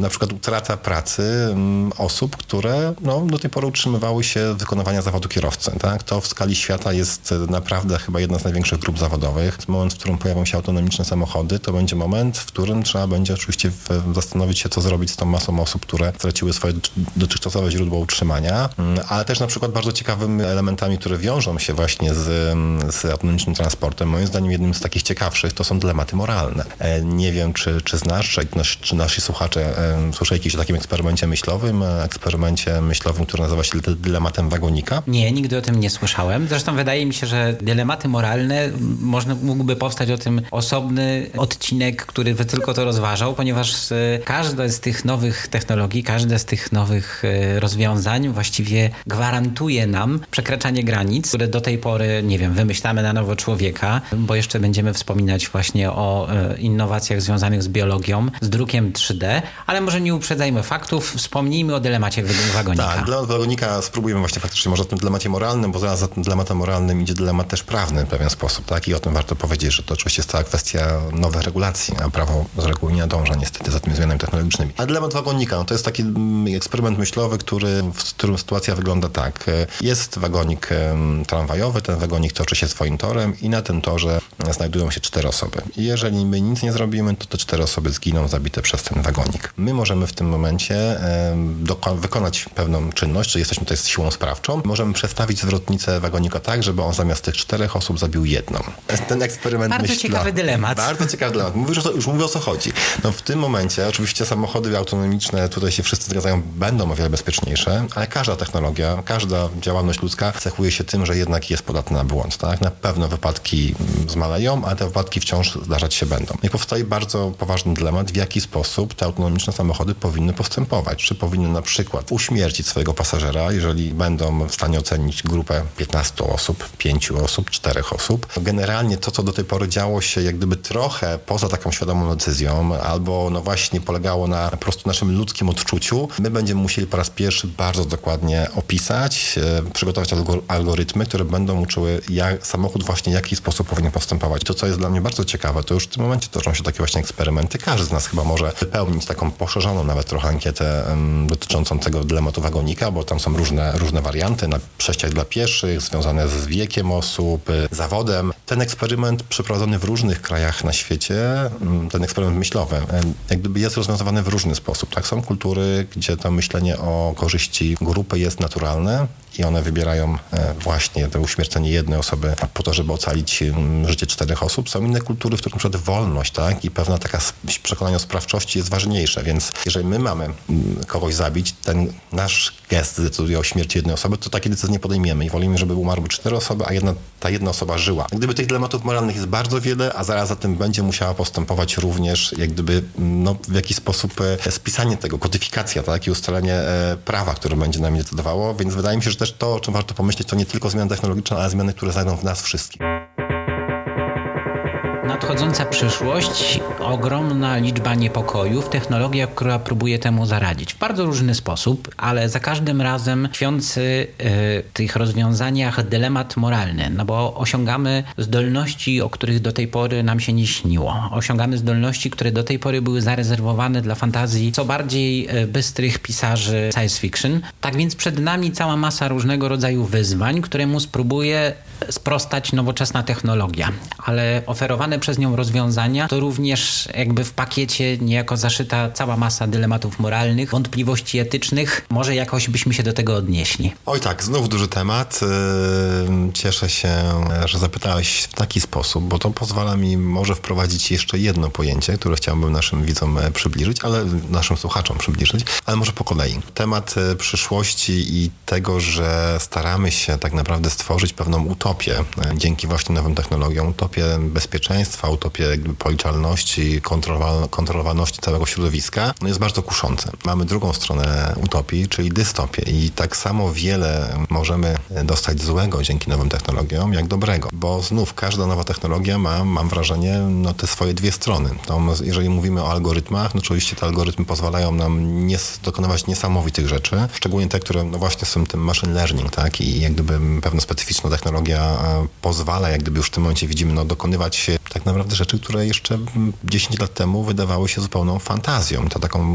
na przykład utrata pracy osób, które no, do tej pory utrzymywały się wykonywania zawodu kierowcy. Tak? To w skali świata jest naprawdę chyba jedna z największych grup zawodowych. Moment, w którym pojawią się autonomiczne samochody, to będzie moment, w którym trzeba będzie oczywiście zastanowić się, co zrobić z tą masą osób, które straciły swoje dotychczasowe źródło utrzymania, mm, ale też na przykład bardzo ciekawymi elementami, które wiążą się właśnie z, z autonomicznym transportem, moim zdaniem jednym z takich ciekawszych to są dylematy moralne. E, nie wiem, czy, czy znasz, czy, czy nasi słuchacze e, słyszeli o takim eksperymencie myślowym, e, eksperymencie myślowym, który nazywa się dylematem wagonika? Nie, nigdy o tym nie słyszałem. Zresztą wydaje mi się, że dylematy moralne można, mógłby powstać o tym osobny odcinek, który by tylko to rozważał, ponieważ każda z tych nowych technologii, każde z tych nowych rozwiązań właściwie gwarantuje nam przekraczanie granic, które do tej pory, nie wiem, wymyślamy na nowo człowieka, bo jeszcze będziemy wspominać właśnie o innowacjach związanych z biologią, z drukiem 3D, ale może nie uprzedzajmy faktów, wspomnijmy o dylemacie wagonika. Tak, dylemat wagonika spróbujemy właśnie faktycznie może o tym dylemacie moralnym, bo zaraz za tym dylematem moralnym idzie dylemat też prawny w pewien sposób, tak? I o tym warto powiedzieć, że to oczywiście jest cała kwestia nowych regulacji, a prawo z reguły nie nadąża niestety za tymi zmianami technologicznymi. A dylemat wagonika, no to jest taki mm, eksperyment myślowy, który, w którym sytuacja wygląda tak. Jest wagonik tramwajowy, ten wagonik toczy się swoim torem i na tym torze znajdują się cztery osoby. I jeżeli my nic nie zrobimy, to te cztery osoby zginą zabite przez ten wagonik. My możemy w tym momencie wykonać pewną czynność, czyli jesteśmy tutaj z siłą sprawczą. Możemy przestawić zwrotnicę wagonika tak, żeby on zamiast tych czterech osób zabił jedną. Ten eksperyment Bardzo myśla, ciekawy dylemat. Bardzo ciekawy dylemat. Mówisz, to, już mówię o co chodzi. No w tym momencie oczywiście samochody autonomiczne, tutaj się wszyscy zgadzają, będą o wiele bezpieczniejsze, ale każda technologia, każda działalność ludzka cechuje się tym, że jednak jest podatna na błąd. Tak? Na pewno wypadki zmaleją, ale te wypadki wciąż zdarzać się będą. I powstaje bardzo poważny dylemat, w jaki sposób te autonomiczne samochody powinny postępować. Czy powinny na przykład uśmiercić swojego pasażera, jeżeli będą w stanie ocenić grupę 15 osób, 5 osób, 4 osób. Generalnie to, co do tej pory działo się jak gdyby trochę poza taką świadomą decyzją, albo no właśnie polegało na po prostu naszym ludzkim odczuciu, my będziemy musieli po raz pierwszy bardzo dokładnie opisać, e, przygotować algorytmy, które będą uczyły jak, samochód właśnie w jaki sposób powinien postępować. To, co jest dla mnie bardzo ciekawe, to już w tym momencie toczą się takie właśnie eksperymenty. Każdy z nas chyba może wypełnić taką poszerzoną nawet trochę ankietę um, dotyczącą tego dylematu wagonika, bo tam są różne, różne warianty na przejściach dla pieszych, związane z wiekiem osób, zawodem. Ten eksperyment przeprowadzony w różnych krajach na świecie, mm, ten eksperyment myślowy, jak gdyby jest rozwiązywany w różny sposób. Tak, są kultury, gdzie to myślenie o korzyści grupy jest naturalne i one wybierają e, właśnie to uśmiercenie jednej osoby po to, żeby ocalić życie czterech osób. Są inne kultury, w których przykład wolność tak? i pewna taka przekonanie o sprawczości jest ważniejsze, więc jeżeli my mamy mm, kogoś zabić, ten nasz gest decyduje o śmierci jednej osoby, to takie decyzje nie podejmiemy i wolimy, żeby umarły cztery osoby, a jedna, ta jedna osoba żyła. Gdyby tych dylematów moralnych jest bardzo wiele, a zaraz za tym będzie musiała postępować również jak gdyby mm, no, w jakiś sposób e, spisanie tego, kodyfikacja tak? i ustalenie e, prawa, które będzie nami decydowało, więc wydaje mi się, że też to, o czym warto pomyśleć, to nie tylko zmiany technologiczne, ale zmiany, które zajdą w nas wszystkich. Nadchodząca przyszłość, ogromna liczba niepokojów, technologia, która próbuje temu zaradzić w bardzo różny sposób, ale za każdym razem tkwiący y, w tych rozwiązaniach dylemat moralny, no bo osiągamy zdolności, o których do tej pory nam się nie śniło. Osiągamy zdolności, które do tej pory były zarezerwowane dla fantazji co bardziej y, bystrych pisarzy science fiction. Tak więc przed nami cała masa różnego rodzaju wyzwań, które mu spróbuje sprostać nowoczesna technologia, ale oferowane przez nią rozwiązania to również jakby w pakiecie niejako zaszyta cała masa dylematów moralnych, wątpliwości etycznych. Może jakoś byśmy się do tego odnieśli. Oj tak, znów duży temat. Cieszę się, że zapytałeś w taki sposób, bo to pozwala mi może wprowadzić jeszcze jedno pojęcie, które chciałbym naszym widzom e, przybliżyć, ale naszym słuchaczom przybliżyć, ale może po kolei. Temat e, przyszłości i tego, że staramy się tak naprawdę stworzyć pewną utopię e, dzięki właśnie nowym technologiom, utopię bezpieczeństwa, utopię policzalności, kontrolowalności całego środowiska, no jest bardzo kuszące. Mamy drugą stronę utopii, czyli dystopię i tak samo wiele możemy dostać złego dzięki nowym technologiom, jak dobrego, bo znów każda nowa technologia ma, mam wrażenie, no te swoje dwie strony. To, jeżeli mówimy o algorytmach, no oczywiście te algorytmy pozwalają nam nie, dokonywać niesamowitych rzeczy, szczególnie te, które no właśnie są tym machine learning, tak, i jak gdyby pewna specyficzna technologia e, pozwala, jak gdyby już w tym momencie widzimy, no dokonywać tak naprawdę rzeczy, które jeszcze 10 lat temu wydawały się zupełną fantazją, to taką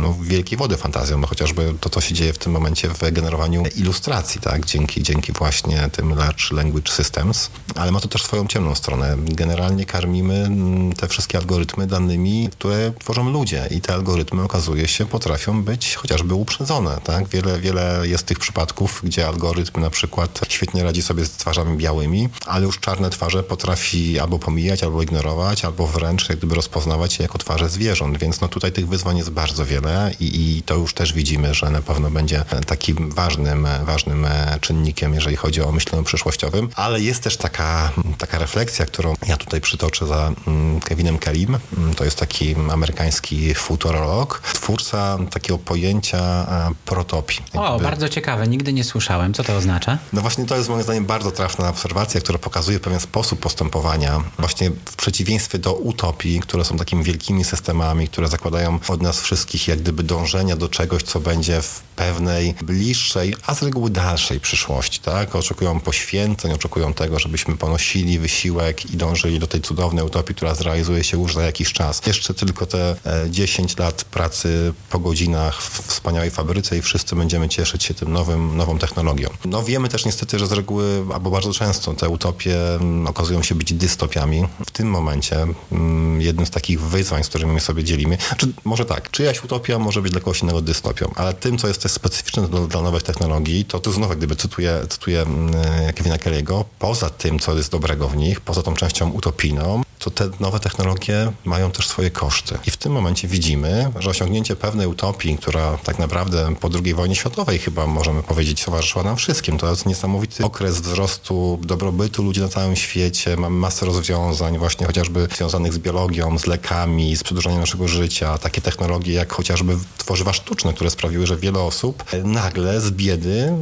no, wielkiej wody fantazją, no chociażby to, co się dzieje w tym momencie w generowaniu ilustracji, tak, dzięki, dzięki właśnie tym large language systems, ale ma to też swoją ciemną stronę. Generalnie karmimy mm, te wszystkie algorytmy danymi, które tworzą ludzie i te algorytmy okazuje się potrafią być chociażby uprzedzone, tak? Wiele, wiele jest tych przypadków, gdzie algorytm na przykład świetnie radzi sobie z twarzami białymi, ale już czarne twarze potrafi albo pomijać, albo ignorować, albo wręcz jak gdyby rozpoznawać je jako twarze zwierząt, więc no tutaj tych wyzwań jest bardzo wiele i, i to już też widzimy, że na pewno będzie takim ważnym, ważnym czynnikiem, jeżeli chodzi o myślenie przyszłościowym, ale jest też taka, taka refleksja, którą ja tutaj przytoczę za mm, Kevinem Kelim. Mm, to jest taki amerykański futurolog, twórca takiego pojęcia e, protopii. O, bardzo ciekawe, nigdy nie słyszałem. Co to oznacza? No właśnie to jest moim zdaniem bardzo trafna obserwacja, która pokazuje pewien sposób postępowania, właśnie w przeciwieństwie do utopii, które są takimi wielkimi systemami, które zakładają od nas wszystkich jak gdyby dążenia do czegoś, co będzie w pewnej bliższej, a z reguły dalszej przyszłości, tak? Oczekują poświęceń, oczekują tego, żebyśmy ponosili wysiłek i dążyli do tej cudownej utopii, która zrealizuje się już za jakiś czas. Jeszcze tylko te 10 e, lat pracy po godzinach w wspaniałej fabryce i wszyscy będziemy cieszyć się tym nowym, nową technologią. No wiemy też niestety, że z reguły, albo bardzo często te utopie mm, okazują się być dystopiami. W tym momencie mm, jednym z takich wyzwań, z którymi my sobie dzielimy, czy może tak, czyjaś utopia może być dla kogoś innego dystopią, ale tym, co jest specyficzne dla, dla nowych technologii, to tu znowu, gdyby cytuję, cytuję mm, Kevina Kelly'ego, poza tym, co jest dobrego w nich, poza tą częścią utopijną, to te nowe technologie mają też swoje koszty. I w tym momencie widzimy, że osiągnięcie pewnej utopii, która tak naprawdę po II wojnie światowej chyba możemy powiedzieć towarzyszyła nam wszystkim. To jest niesamowity okres wzrostu dobrobytu ludzi na całym świecie. Mamy masę rozwiązań właśnie chociażby związanych z biologią, z lekami, z przedłużeniem naszego życia. Takie technologie jak chociażby tworzywa sztuczne, które sprawiły, że wiele osób nagle z biedy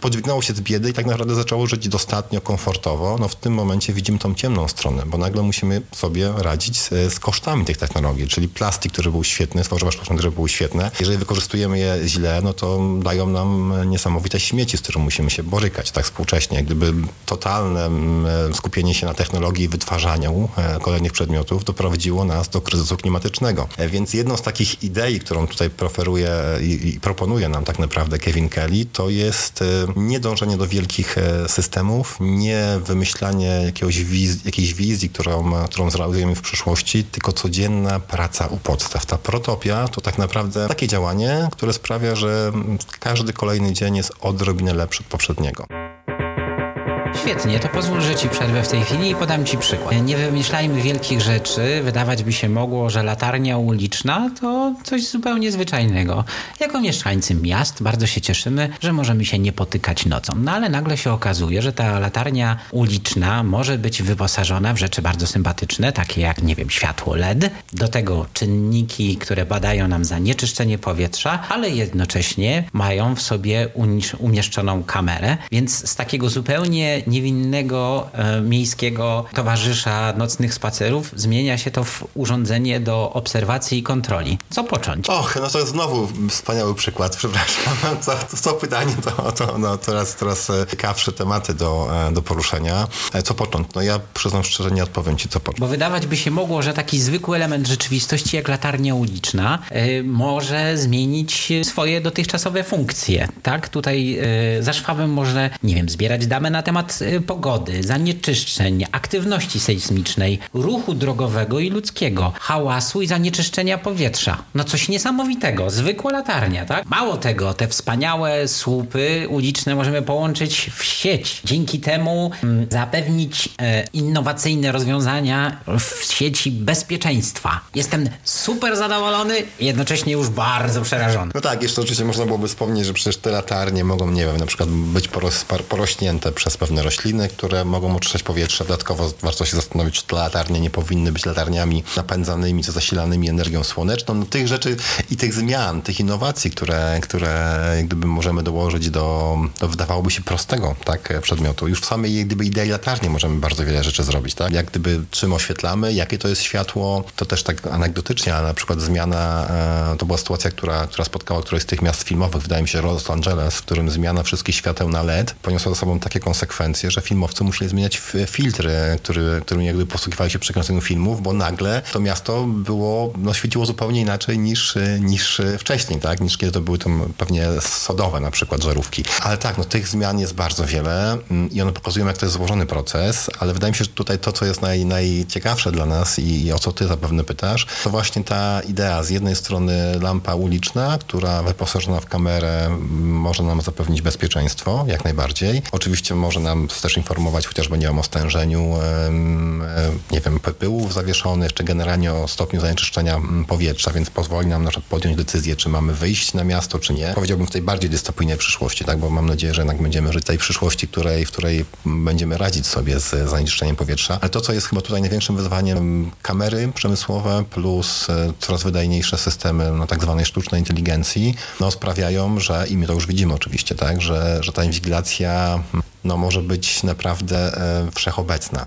podźwignęło się z biedy i tak naprawdę zaczęło żyć dostatnio, komfortowo. No w tym momencie widzimy tą ciemną stronę, bo nagle musimy sobie radzić z, z kosztami tych technologii, czyli plastik, który był świetny, tworzywa sztuczne, które były świetne. Jeżeli wykorzystujemy je źle, no to dają nam niesamowite śmieci, z którymi musimy się borykać tak współcześnie. Gdyby totalne mm, skupienie się na technologii wytwarzaniu e, kolejnych przedmiotów doprowadziło nas do kryzysu klimatycznego. E, więc jedną z takich idei, którą tutaj preferuje i, i proponuje nam tak naprawdę Kevin Kelly, to jest e, nie dążenie do wielkich systemów, nie wymyślanie jakiegoś wiz, jakiejś wizji, którą, którą zrealizujemy w przyszłości, tylko codzienna praca u podstaw. Ta protopia to tak naprawdę takie działanie, które sprawia, że każdy kolejny dzień jest odrobinę lepszy od poprzedniego. Świetnie, to pozwól, że Ci przerwę w tej chwili i podam Ci przykład. Nie wymyślajmy wielkich rzeczy. Wydawać by się mogło, że latarnia uliczna to coś zupełnie zwyczajnego. Jako mieszkańcy miast bardzo się cieszymy, że możemy się nie potykać nocą. No ale nagle się okazuje, że ta latarnia uliczna może być wyposażona w rzeczy bardzo sympatyczne, takie jak, nie wiem, światło LED. Do tego czynniki, które badają nam zanieczyszczenie powietrza, ale jednocześnie mają w sobie umieszczoną kamerę, więc z takiego zupełnie niewinnego e, miejskiego towarzysza nocnych spacerów zmienia się to w urządzenie do obserwacji i kontroli. Co począć? Och, no to jest znowu wspaniały przykład, przepraszam. Co, co pytanie, to, to no, coraz, coraz ciekawsze tematy do, e, do poruszenia. E, co począć? No ja przyznam szczerze, nie odpowiem ci, co począć. Bo wydawać by się mogło, że taki zwykły element rzeczywistości jak latarnia uliczna może zmienić swoje dotychczasowe funkcje. Tak? Tutaj y, za szwabem może, nie wiem, zbierać dane na temat y, pogody, zanieczyszczeń, aktywności sejsmicznej, ruchu drogowego i ludzkiego, hałasu i zanieczyszczenia powietrza. No coś niesamowitego, zwykła latarnia, tak? Mało tego, te wspaniałe słupy uliczne możemy połączyć w sieć. Dzięki temu mm, zapewnić e, innowacyjne rozwiązania w sieci bezpieczeństwa. Jestem super zadowolony jednocześnie już bardzo przerażony. No tak, jeszcze oczywiście można byłoby wspomnieć, że przecież te latarnie mogą, nie wiem, na przykład być porośnięte przez pewne rośliny, które mogą oczyszczać powietrze. Dodatkowo warto się zastanowić, czy te latarnie nie powinny być latarniami napędzanymi, czy zasilanymi energią słoneczną. No, tych rzeczy i tych zmian, tych innowacji, które, które gdyby możemy dołożyć do, do wydawałoby się prostego tak, przedmiotu. Już w samej gdyby idei latarni możemy bardzo wiele rzeczy zrobić. Tak? Jak gdyby czym oświetlamy, jakie to jest światło, to też tak anegdotycznie, ale na przykład zmiana, e, to była sytuacja, która, która spotkała któreś z tych miast filmowych, wydaje mi się Los Angeles, w którym zmiana wszystkich świateł na LED poniosła za sobą takie konsekwencje, że filmowcy musieli zmieniać filtry, który, którymi jakby posługiwali się przy kręceniu filmów, bo nagle to miasto było, no świeciło zupełnie inaczej niż, niż wcześniej, tak? Niż kiedy to były tam pewnie sodowe na przykład żarówki. Ale tak, no tych zmian jest bardzo wiele mm, i one pokazują, jak to jest złożony proces, ale wydaje mi się, że tutaj to, co jest naj, najciekawsze dla nas i, i o co ty zapewne pytasz, to właśnie ta idea z jednej strony lampa uliczna, która wyposażona w kamerę może nam zapewnić bezpieczeństwo, jak najbardziej. Oczywiście może nam też informować chociażby nie wiem, o stężeniu, nie wiem, pyłów zawieszonych, czy generalnie o stopniu zanieczyszczenia powietrza, więc pozwoli nam na przykład podjąć decyzję, czy mamy wyjść na miasto, czy nie. Powiedziałbym w tej bardziej dystopijnej przyszłości, tak, bo mam nadzieję, że jednak będziemy żyć tej przyszłości, której, w której będziemy radzić sobie z zanieczyszczeniem powietrza. Ale to, co jest chyba tutaj największym wyzwaniem, kamery przemysłowe plus e, coraz wydajniejsze systemy no, tak zwanej sztucznej inteligencji, no, sprawiają, że i my to już widzimy oczywiście, tak, że, że ta inwigilacja no, może być naprawdę e, wszechobecna.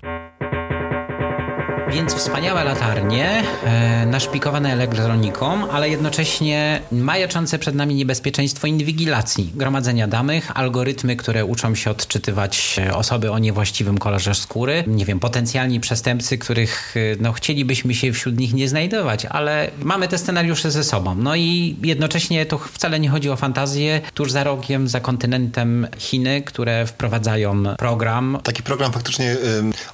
Więc wspaniałe latarnie, e, naszpikowane elektroniką, ale jednocześnie majaczące przed nami niebezpieczeństwo inwigilacji, gromadzenia danych, algorytmy, które uczą się odczytywać e, osoby o niewłaściwym kolorze skóry, nie wiem, potencjalni przestępcy, których e, no, chcielibyśmy się wśród nich nie znajdować, ale mamy te scenariusze ze sobą. No i jednocześnie to wcale nie chodzi o fantazję. Tuż za rogiem, za kontynentem Chiny, które wprowadzają program. Taki program faktycznie y,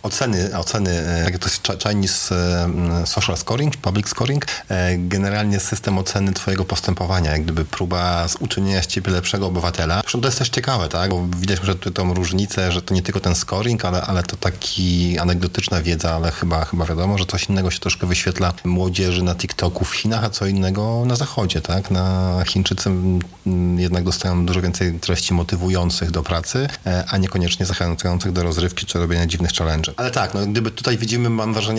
oceny, oceny, y, to jest Chinese e, Social Scoring, Public Scoring, e, generalnie system oceny twojego postępowania, jak gdyby próba uczynienia z ciebie lepszego obywatela. Zresztą to jest też ciekawe, tak? Bo widać, że tu tą różnicę, że to nie tylko ten scoring, ale, ale to taki anegdotyczna wiedza, ale chyba, chyba wiadomo, że coś innego się troszkę wyświetla młodzieży na TikToku w Chinach, a co innego na Zachodzie, tak? Na Chińczycy jednak dostają dużo więcej treści motywujących do pracy, e, a niekoniecznie zachęcających do rozrywki czy robienia dziwnych challenge. Ale tak, no gdyby tutaj widzimy, mam wrażenie,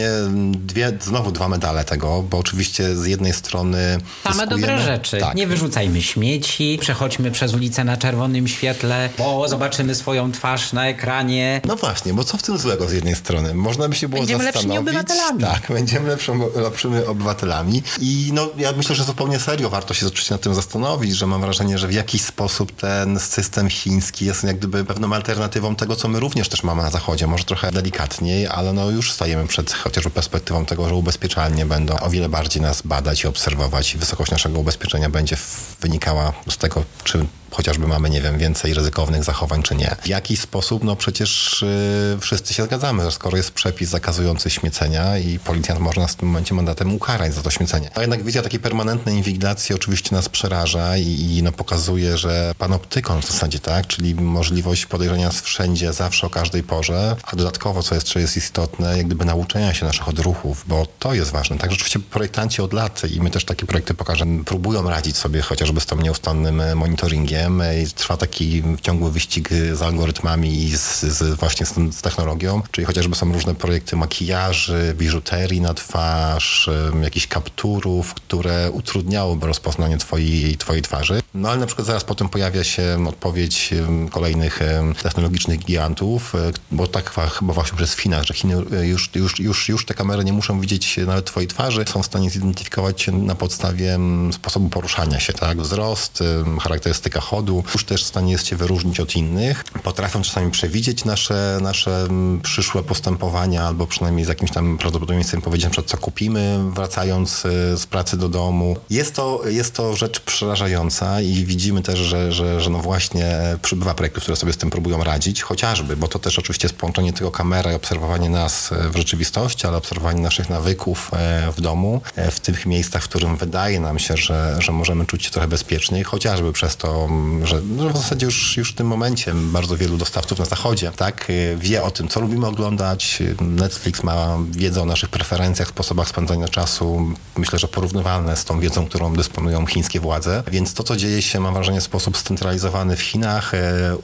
dwie, znowu dwa medale tego, bo oczywiście z jednej strony. Same dobre rzeczy. Tak. Nie wyrzucajmy śmieci, przechodźmy przez ulicę na czerwonym świetle, bo zobaczymy swoją twarz na ekranie. No właśnie, bo co w tym złego z jednej strony? Można by się było będziemy zastanowić. Będziemy lepszymi obywatelami. Tak, będziemy lepszymi, lepszymi obywatelami. I no, ja myślę, że zupełnie serio warto się oczywiście nad tym zastanowić, że mam wrażenie, że w jakiś sposób ten system chiński jest jak gdyby pewną alternatywą tego, co my również też mamy na Zachodzie. Może trochę delikatniej, ale no już stajemy przed chociażby perspektywą tego, że ubezpieczalnie będą o wiele bardziej nas badać i obserwować i wysokość naszego ubezpieczenia będzie wynikała z tego, czy chociażby mamy, nie wiem, więcej ryzykownych zachowań, czy nie. W jakiś sposób, no przecież yy, wszyscy się zgadzamy, że skoro jest przepis zakazujący śmiecenia i policjant może w tym momencie mandatem ukarać za to śmiecenie. A jednak wizja takiej permanentnej inwigilacji oczywiście nas przeraża i, i no pokazuje, że panoptykon w zasadzie, tak, czyli możliwość podejrzenia wszędzie, zawsze, o każdej porze, a dodatkowo, co jeszcze jest istotne, jak gdyby nauczenia się naszych odruchów, bo to jest ważne. Tak, rzeczywiście projektanci od lat i my też takie projekty pokażemy, próbują radzić sobie chociażby z tym nieustannym monitoringiem, i trwa taki ciągły wyścig z algorytmami i z, z właśnie z, z, technologią, czyli chociażby są różne projekty makijaży, biżuterii na twarz, jakichś kapturów, które utrudniałyby rozpoznanie twojej, twojej twarzy. No ale na przykład zaraz potem pojawia się odpowiedź kolejnych technologicznych gigantów, e, bo tak chyba właśnie przez Chinach, że Chiny e, już, już, już, już te kamery nie muszą widzieć nawet twojej twarzy, są w stanie zidentyfikować się na podstawie sposobu poruszania się, tak? Wzrost, charakterystyka samochodu, już też w stanie jest się wyróżnić od innych. Potrafią czasami przewidzieć nasze, nasze mm, przyszłe postępowania, albo przynajmniej z jakimś tam prawdopodobieństwem powiedzieć na przykład, co kupimy, wracając y, z pracy do domu. Jest to, jest to rzecz przerażająca i widzimy też, że, że, że no właśnie przybywa projektów, które sobie z tym próbują radzić, chociażby, bo to też oczywiście jest połączenie tego kamera i obserwowanie nas w rzeczywistości, ale obserwowanie naszych nawyków e, w domu, e, w tych miejscach, w którym wydaje nam się, że, że możemy czuć się trochę bezpieczniej, chociażby przez to, że no w zasadzie już, już w tym momencie bardzo wielu dostawców na zachodzie tak, e, wie o tym, co lubimy oglądać. Netflix ma wiedzę o naszych preferencjach, sposobach spędzania czasu, myślę, że porównywalne z tą wiedzą, którą dysponują chińskie władze. Więc to, co dzieje się, mam wrażenie, w sposób scentralizowany w Chinach,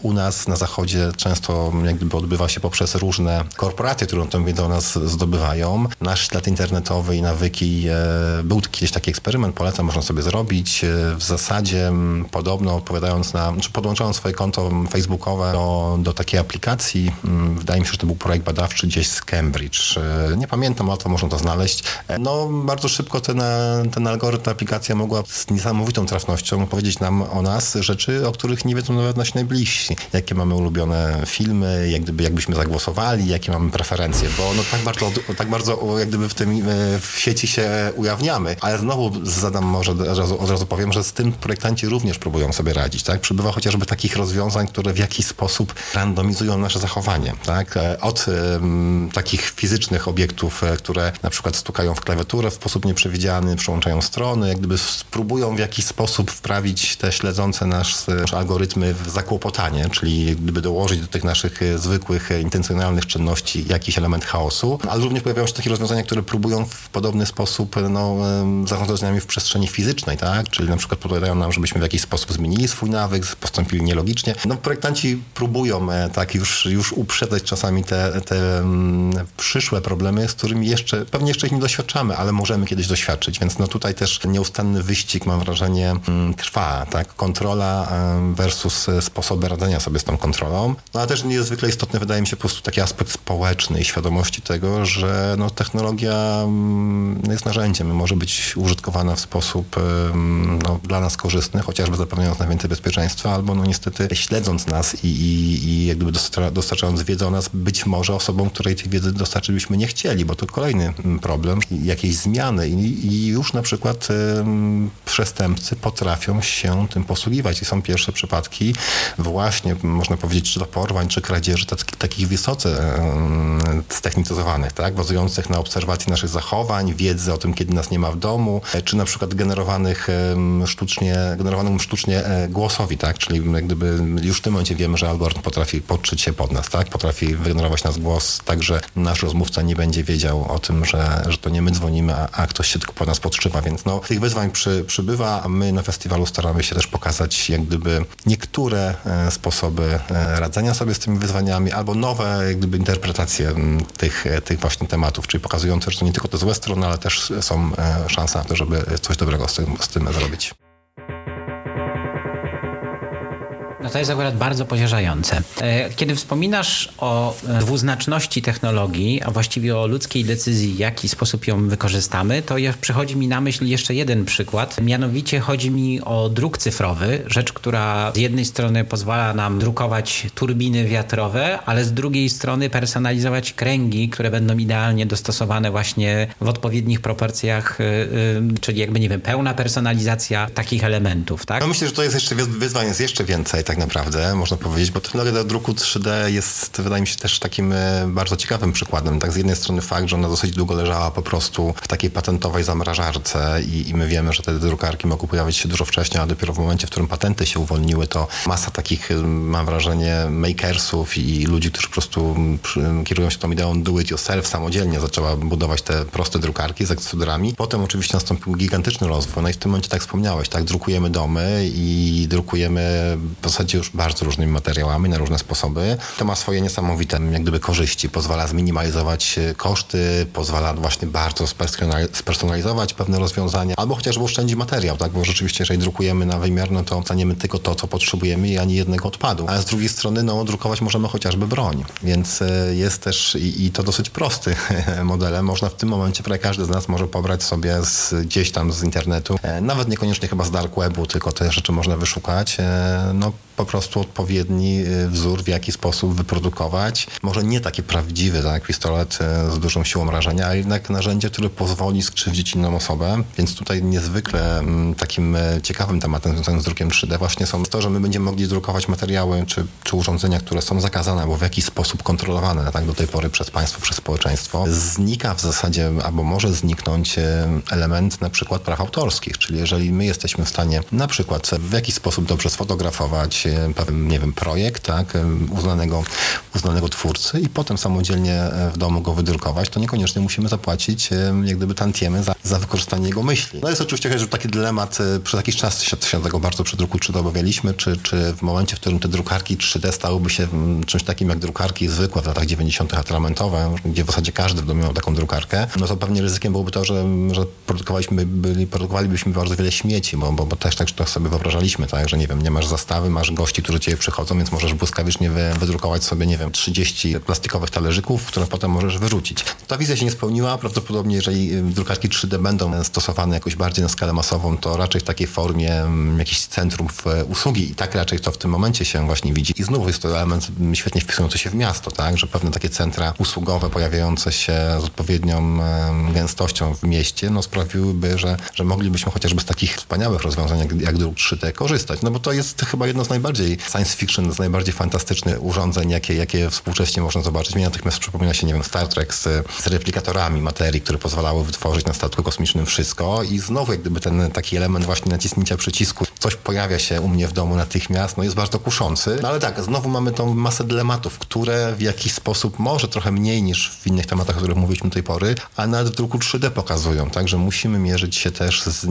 u nas na zachodzie często jak gdyby odbywa się poprzez różne korporacje, które tą wiedzę o nas zdobywają. Nasz ślad internetowy i nawyki, e, był kiedyś taki eksperyment, polecam, można sobie zrobić. E, w zasadzie podobno na, czy podłączając swoje konto facebookowe do, do takiej aplikacji, wydaje mi się, że to był projekt badawczy gdzieś z Cambridge. E, nie pamiętam, łatwo można to znaleźć. No, bardzo szybko ten, ten algorytm, aplikacja mogła z niesamowitą trafnością powiedzieć nam o nas rzeczy, o których nie wiedzą nawet nasi najbliżsi. Jakie mamy ulubione filmy, jak gdyby, jakbyśmy zagłosowali, jakie mamy preferencje, bo no, tak bardzo, tak bardzo jak gdyby w tym w sieci się ujawniamy. Ale znowu zadam może od razu, od razu powiem, że z tym projektanci również próbują sobie radzić. Tak? Przybywa chociażby takich rozwiązań, które w jakiś sposób randomizują nasze zachowanie. Tak? Od um, takich fizycznych obiektów, e, które na przykład stukają w klawiaturę w sposób nieprzewidziany, przełączają strony, jak gdyby spróbują w jakiś sposób wprawić te śledzące nasz, nasze algorytmy w zakłopotanie, czyli gdyby dołożyć do tych naszych e, zwykłych, e, intencjonalnych czynności jakiś element chaosu, ale również pojawiają się takie rozwiązania, które próbują w podobny sposób no, zarządzać nami w przestrzeni fizycznej, tak? Czyli na przykład podpowiadają nam, żebyśmy w jakiś sposób zmienili swój nawyk, postąpili nielogicznie. No projektanci próbują e, tak już, już uprzedzać czasami te, te um, przyszłe problemy, z którymi jeszcze, pewnie jeszcze ich nie doświadczamy, ale możemy kiedyś doświadczyć, więc no tutaj też nieustanny wyścig, mam wrażenie, um, trwa, tak? Kontrola versus sposoby radzenia sobie z tą kontrolą. No ale też niezwykle istotny wydaje mi się po prostu taki aspekt społeczny i świadomości tego, że no, technologia mm, jest narzędziem, może być użytkowana w sposób no, dla nas korzystny, chociażby zapewniając nam więcej bezpieczeństwa, albo no niestety śledząc nas i, i, i jak gdyby dostarczając wiedzę o nas, być może osobom, której tej wiedzy dostarczyć byśmy nie chcieli, bo to kolejny mm, problem, jakieś zmiany. I, i już na przykład przestępcy potrafią się tym posługiwać. I są pierwsze przypadki właśnie, można powiedzieć, czy to porwań, czy kradzieży, takich wysoce ztechnicyzowanych, tak, bazujących na obserwacji naszych zachowań, wiedzy o tym, kiedy nas nie ma w domu, czy na przykład generowanych sztucznie, generowanym sztucznie e, głosowi, tak, czyli jak gdyby już w tym momencie wiemy, że algorytm potrafi podszyć się pod nas, tak, potrafi wygenerować nas głos tak, że nasz rozmówca nie będzie wiedział o tym, że, że to nie my dzwonimy, a, a ktoś się tylko pod nas podszywa, więc no, tych wyzwań przy, przybywa, a my na festiwalu staramy się też pokazać jak gdyby niektóre e, sposoby radzenia sobie z tymi wyzwaniami, albo nowe jak gdyby interpretacje tych, tych właśnie tematów, czyli pokazujące, że to nie tylko te złe strony, ale też są e, szanse na to, żeby coś dobrego z tym, z tym zrobić. No to jest akurat bardzo pocieszające. E, kiedy wspominasz o e, dwuznaczności technologii, a właściwie o ludzkiej decyzji, w jaki sposób ją wykorzystamy, to przychodzi mi na myśl jeszcze jeden przykład. Mianowicie chodzi mi o druk cyfrowy, rzecz, która z jednej strony pozwala nam drukować turbiny wiatrowe, ale z drugiej strony personalizować kręgi, które będą idealnie dostosowane właśnie w odpowiednich proporcjach, e, czyli jakby, nie wiem, pełna personalizacja takich elementów, tak? No myślę, że to jest jeszcze wyzwanie, jest jeszcze więcej, tak tak naprawdę, można powiedzieć, bo technologia druku 3D jest, wydaje mi się, też takim e, bardzo ciekawym przykładem. Tak, z jednej strony fakt, że ona dosyć długo leżała po prostu w takiej patentowej zamrażarce i, i my wiemy, że te drukarki mogły pojawić się dużo wcześniej, a dopiero w momencie, w którym patenty się uwolniły, to masa takich, e, mam wrażenie, makersów i ludzi, którzy po prostu kierują się tą ideą do it yourself, samodzielnie zaczęła budować te proste drukarki z ekscydrami. Potem oczywiście nastąpił gigantyczny rozwój. No i w tym momencie, tak wspomniałeś, tak, drukujemy domy i drukujemy w zasadzie zasadzie już bardzo różnymi materiałami na różne sposoby. To ma swoje niesamowite jak gdyby korzyści. Pozwala zminimalizować e, koszty, pozwala właśnie bardzo spersonalizować pewne rozwiązania, albo chociażby oszczędzi materiał, tak? Bo rzeczywiście, jeżeli drukujemy na wymiar, no to staniemy tylko to, co potrzebujemy i ani jednego odpadu. A z drugiej strony, no, drukować możemy chociażby broń. Więc e, jest też i, i to dosyć prosty modelem. Można w tym momencie, prawie każdy z nas może pobrać sobie z, gdzieś tam z internetu, e, nawet niekoniecznie chyba z dark webu, tylko te rzeczy można wyszukać, no po prostu odpowiedni e, wzór, w jaki sposób wyprodukować. Może nie taki prawdziwy, tak, pistolet z dużą siłą rażenia, ale jednak narzędzie, które pozwoli skrzywdzić inną osobę. Więc tutaj niezwykle mm, takim ciekawym tematem związanym z drukiem 3D właśnie są to, że my będziemy mogli drukować materiały czy, czy urządzenia, które są zakazane albo w jakiś sposób kontrolowane tak, do tej pory przez państwo, przez społeczeństwo. Znika w zasadzie albo może zniknąć element na przykład praw autorskich, czyli jeżeli my jesteśmy w stanie na przykład w jakiś sposób dobrze sfotografować e, pewien, nie wiem, projekt, tak, e, uznanego, uznanego twórcy i potem samodzielnie e, w domu go wydrukować, to niekoniecznie musimy zapłacić jak gdyby tantiemy za, za wykorzystanie jego myśli. No jest oczywiście że taki dylemat, przez jakiś czas się, się tego bardzo przy druku 3D obawialiśmy, czy, czy w momencie, w którym te drukarki 3D stałyby się czymś takim jak drukarki zwykłe w latach 90. atramentowe, gdzie w zasadzie każdy w domu miał taką drukarkę, no to pewnie ryzykiem byłoby to, że, że produkowaliśmy, byli, produkowalibyśmy bardzo wiele śmieci, bo, bo, bo też tak to sobie wyobrażaliśmy, tak, że nie wiem, nie masz zastawy, masz gości, którzy cię przychodzą, więc możesz błyskawicznie wy, wydrukować sobie, nie wiem, 30 plastikowych talerzyków, które potem możesz wyrzucić. Ta wizja się nie spełniła, prawdopodobnie jeżeli drukarki 3D będą stosowane jakoś bardziej na skalę masową, to raczej w takiej formie mm, jakichś centrów usługi i tak raczej to w tym momencie się właśnie widzi. I znów jest to element świetnie wpisujący się w miasto, tak, że pewne takie centra usługowe pojawiające się z odpowiednią gęstością w mieście, no sprawiłyby, że, że moglibyśmy chociażby z takich wspaniałych rozwiązań jak, jak druk 3D korzystać. No bo to jest chyba jedno z najbardziej science fiction, z najbardziej fantastycznych urządzeń, jakie, jakie współcześnie można zobaczyć. Mnie natychmiast przypomina się, nie wiem, Star Trek z, z replikatorami materii, które pozwalały wytworzyć na statku kosmicznym wszystko i znowu jak gdyby ten taki element właśnie naciśnięcia przycisku, coś pojawia się u mnie w domu natychmiast, no jest bardzo kuszący. No ale tak, znowu mamy tą masę dylematów, które w jakiś sposób, może trochę mniej niż w innych tematach, o których mówiliśmy do tej pory, a nawet w druku 3D pokazują, tak, że musimy mierzyć się też z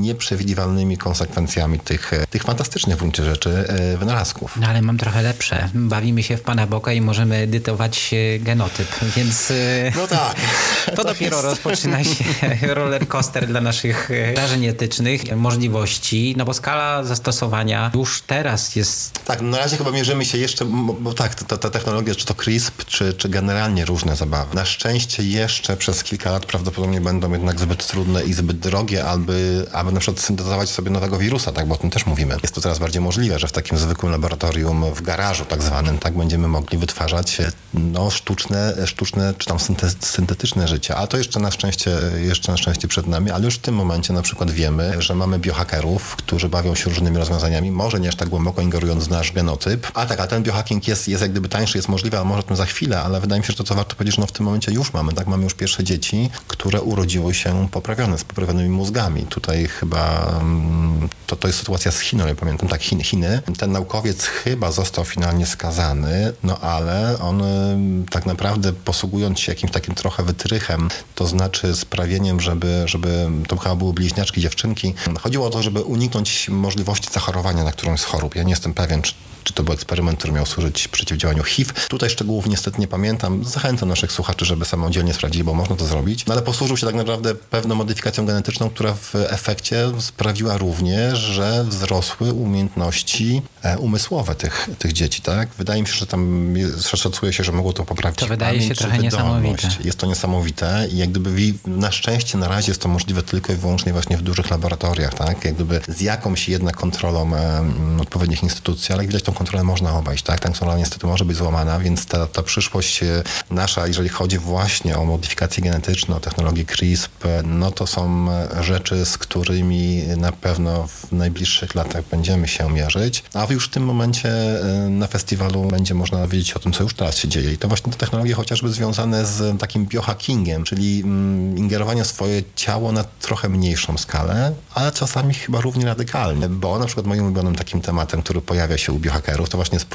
nieprzewidywalnymi konsekwencjami tych, tych fantastycznych w gruncie rzeczy e, wynalazków. No ale mam trochę lepsze. Bawimy się w Pana Boka i możemy edytować e, genotyp, więc e, no tak. to, to dopiero jest... rozpoczyna się roller coaster dla naszych wrażeń etycznych, możliwości, no bo skala zastosowania już teraz jest... Tak, na razie chyba mierzymy się jeszcze, bo tak, ta, ta technologia, czy to CRISP, czy, czy generalnie różne zabawy. Na szczęście jeszcze przez kilka lat prawdopodobnie będą jednak zbyt trudne i zbyt drogie, aby, aby na przykład syntezować sobie nowego wirusa, tak, bo o tym też mówimy. Jest to coraz bardziej możliwe, że w takim zwykłym laboratorium w garażu tak zwanym, tak, będziemy mogli wytwarzać no, sztuczne, sztuczne czy tam syntetyczne życie. A to jeszcze na szczęście, jeszcze na szczęście przed nami, ale już w tym momencie na przykład wiemy, że mamy biohackerów, którzy bawią się różnymi rozwiązaniami, może nie aż tak głęboko ingerując w nasz genotyp. A tak, a ten biohacking jest, jest jak gdyby tańszy, jest możliwy, a może o tym za chwilę, ale wydaje mi się, że to co warto powiedzieć, no w tym momencie już mamy, tak, mamy już pierwsze dzieci, które urodziły się poprawione, z poprawionymi mózgami. Tutaj chyba mm, to, to jest sytuacja z Chiną, ja pamiętam, tak, Chiny, Chiny. Ten naukowiec chyba został finalnie skazany, no ale on mm, tak naprawdę posługując się jakimś takim trochę wytrychem, to znaczy sprawieniem, żeby, żeby to chyba były bliźniaczki dziewczynki, chodziło o to, żeby uniknąć możliwości zachorowania na którąś z chorób. Ja nie jestem pewien, czy czy to był eksperyment, który miał służyć przeciwdziałaniu HIV. Tutaj szczegółów niestety nie pamiętam. Zachęcam naszych słuchaczy, żeby samodzielnie sprawdzili, bo można to zrobić. No ale posłużył się tak naprawdę pewną modyfikacją genetyczną, która w efekcie sprawiła również, że wzrosły umiejętności e, umysłowe tych, tych dzieci, tak? Wydaje mi się, że tam szacuje się, że mogło to poprawić To wydaje pamięć, się trochę niesamowite. Jest to niesamowite i jak gdyby na szczęście na razie jest to możliwe tylko i wyłącznie właśnie w dużych laboratoriach, tak? Jak gdyby z jakąś jednak kontrolą e, odpowiednich instytucji, ale jak widać tą kontrolę można obejść, tak? Ta kontrola niestety może być złamana, więc ta, ta przyszłość e, nasza, jeżeli chodzi właśnie o modyfikację genetyczną, o technologię CRISP, no to są rzeczy, z którymi na pewno w najbliższych latach będziemy się mierzyć, a już w tym momencie e, na festiwalu będzie można wiedzieć o tym, co już teraz się dzieje. I to właśnie te technologie chociażby związane z takim biohackingiem, czyli mm, ingerowanie w swoje ciało na trochę mniejszą skalę, ale czasami chyba równie radykalnie, bo na przykład moim ulubionym takim tematem, który pojawia się u biohackingu, hakerów, to właśnie jest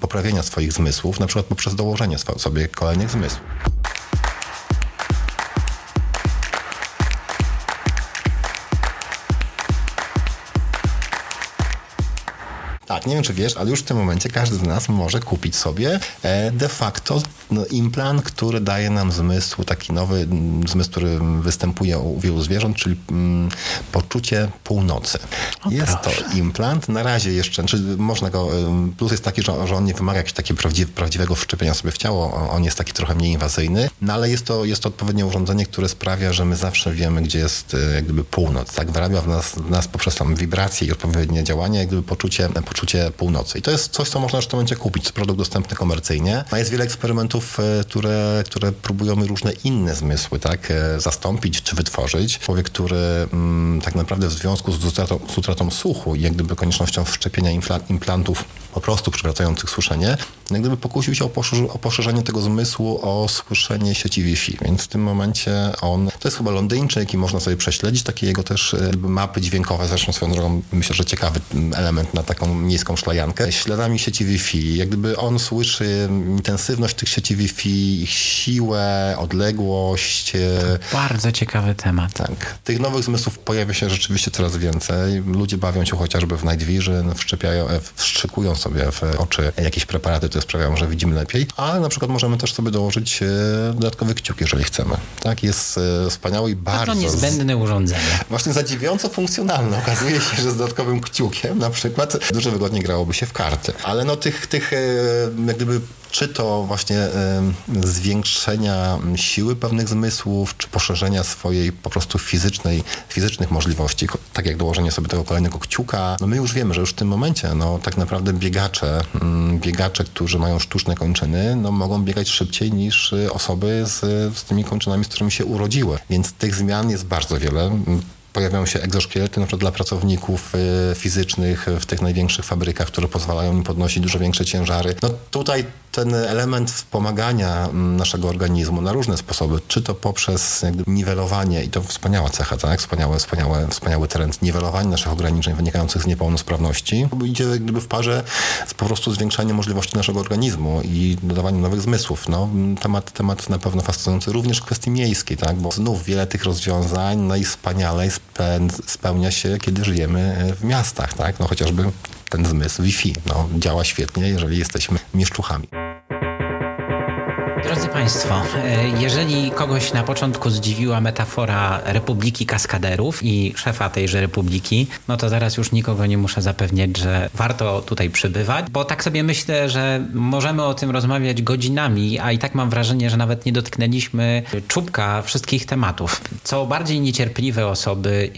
poprawienia swoich zmysłów, na przykład poprzez dołożenie sobie kolejnych zmysłów. Tak, nie wiem czy wiesz, ale już w tym momencie każdy z nas może kupić sobie e, de facto no, implant, który daje nam zmysł, taki nowy mm, zmysł, który występuje u wielu zwierząt, czyli mm, poczucie północy. O, jest proszę. to implant, na razie jeszcze, czy można go, ym, plus jest taki, że, że on nie wymaga jakiegoś takiego prawdziw, prawdziwego wszczepienia sobie w ciało, on- jest taki trochę mniej inwazyjny, no ale jest to, jest to odpowiednie urządzenie, które sprawia, że my zawsze wiemy, gdzie jest e, jak gdyby północ, tak, wyrabia w nas, w nas poprzez tam wibracje i odpowiednie działanie, jak gdyby poczucie, poczucie północy. I to jest coś, co można w tym momencie kupić, produkt dostępny komercyjnie, a jest wiele eksperymentów, e, które, które próbują różne inne zmysły, tak, e, zastąpić czy wytworzyć. Człowiek, który mm, tak naprawdę w związku z utratą, z utratą słuchu i jak gdyby koniecznością wszczepienia implantów po prostu przywracających słyszenie, jak gdyby pokusił się o, poszerz, o poszerzenie tego zmysłu o słyszenie sieci Wi-Fi. Więc w tym momencie on, to jest chyba Londyńczyk i można sobie prześledzić takie jego też e, mapy dźwiękowe, zresztą swoją drogą myślę, że ciekawy element na taką niską szlajankę. Śladami sieci Wi-Fi, jak gdyby on słyszy intensywność tych sieci Wi-Fi, ich siłę, odległość, e, Bardzo ciekawy temat. tak. Tych nowych zmysłów pojawia się rzeczywiście coraz więcej. Ludzie bawią się chociażby w Night Vision, wszczepiają, e, wstrzykują sobie w oczy jakieś preparaty, które sprawiają, że widzimy lepiej, ale na przykład możemy też sobie dołożyć e, dodatkowy kciuk, jeżeli chcemy. Tak, jest e, wspaniały i To bardzo... niezbędne urządzenie. Właśnie zadziwiająco funkcjonalne. Okazuje się, że z dodatkowym kciukiem na przykład dużo wygodniej grałoby się w karty. Ale no tych, tych e, jak gdyby czy to właśnie zwiększenia siły pewnych zmysłów, czy poszerzenia swojej po prostu fizycznej, fizycznych możliwości, tak jak dołożenie sobie tego kolejnego kciuka. No my już wiemy, że już w tym momencie no tak naprawdę biegacze, mm, biegacze, którzy mają sztuczne kończyny, no mogą biegać szybciej niż y, osoby z, z tymi kończynami, z którymi się urodziły. Więc tych zmian jest bardzo wiele. Pojawiają się egzoszkielety na przykład dla pracowników y, fizycznych w tych największych fabrykach, które pozwalają im podnosić dużo większe ciężary. No tutaj ten element wspomagania mm, naszego organizmu na różne sposoby, czy to poprzez jak gdyby niwelowanie, i to wspaniała cecha, tak? Wspaniałe, wspaniałe, wspaniały trend, niwelowanie naszych ograniczeń wynikających z niepełnosprawności, idzie gdyby w parze z po prostu zwiększaniem możliwości naszego organizmu i dodawaniem nowych zmysłów. No, temat, temat na pewno fascynujący również w kwestii miejskiej, tak? Bo znów wiele tych rozwiązań najwspanialej spełnia się, kiedy żyjemy e, w miastach, tak? No chociażby ten zmysł Wi-Fi no, działa świetnie, jeżeli jesteśmy mieszczuchami. Drodzy Państwo, e, jeżeli kogoś na początku zdziwiła metafora Republiki Kaskaderów i szefa tejże Republiki, no to zaraz już nikogo nie muszę zapewniać, że warto tutaj przybywać, bo tak sobie myślę, że możemy o tym rozmawiać godzinami, a i tak mam wrażenie, że nawet nie dotknęliśmy czubka wszystkich tematów. Co bardziej niecierpliwe osoby,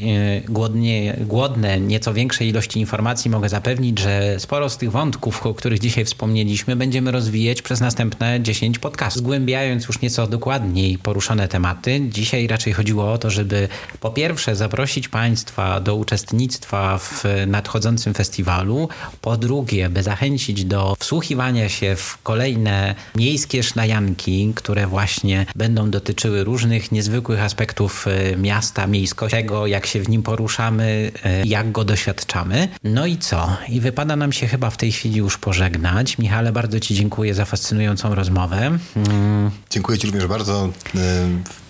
e, głodnie, głodne nieco większej ilości informacji, mogę zapewnić, że sporo z tych wątków, o których dzisiaj wspomnieliśmy, będziemy rozwijać przez następne 10 podcastów. Zgłębiając już nieco dokładniej poruszone tematy, dzisiaj raczej chodziło o to, żeby po pierwsze zaprosić Państwa do uczestnictwa w nadchodzącym festiwalu, po drugie, by zachęcić do wsłuchiwania się w kolejne miejskie szlajanki, które właśnie będą dotyczyły różnych niezwykłych aspektów e, miasta, miejskości, tego jak się w nim poruszamy, e, jak go doświadczamy. No i co? I wypada nam się chyba w tej chwili już pożegnać. Michale, bardzo Ci dziękuję za fascynującą rozmowę. Mm, Dziękuję Ci również bardzo. Y,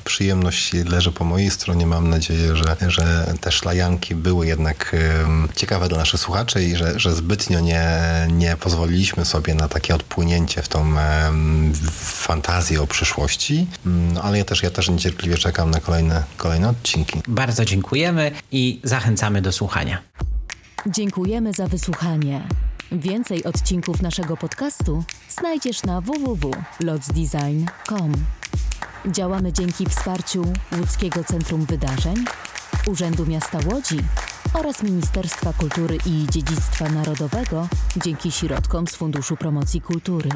Przyjemność leży po mojej stronie. Mam nadzieję, że, że te szlajanki były jednak y, ciekawe dla naszych słuchaczy i że, że zbytnio nie, nie pozwoliliśmy sobie na takie odpłynięcie w tą em, fantazję o przyszłości. Mm, Ale ja też, ja też niecierpliwie czekam na kolejne, kolejne odcinki. Bardzo dziękujemy i zachęcamy do słuchania. Dziękujemy za wysłuchanie. Więcej odcinków naszego podcastu znajdziesz na www.lotsdesign.com. Działamy dzięki wsparciu Łódzkiego Centrum Wydarzeń, Urzędu Miasta Łodzi oraz Ministerstwa Kultury i Dziedzictwa Narodowego dzięki środkom z Funduszu Promocji Kultury.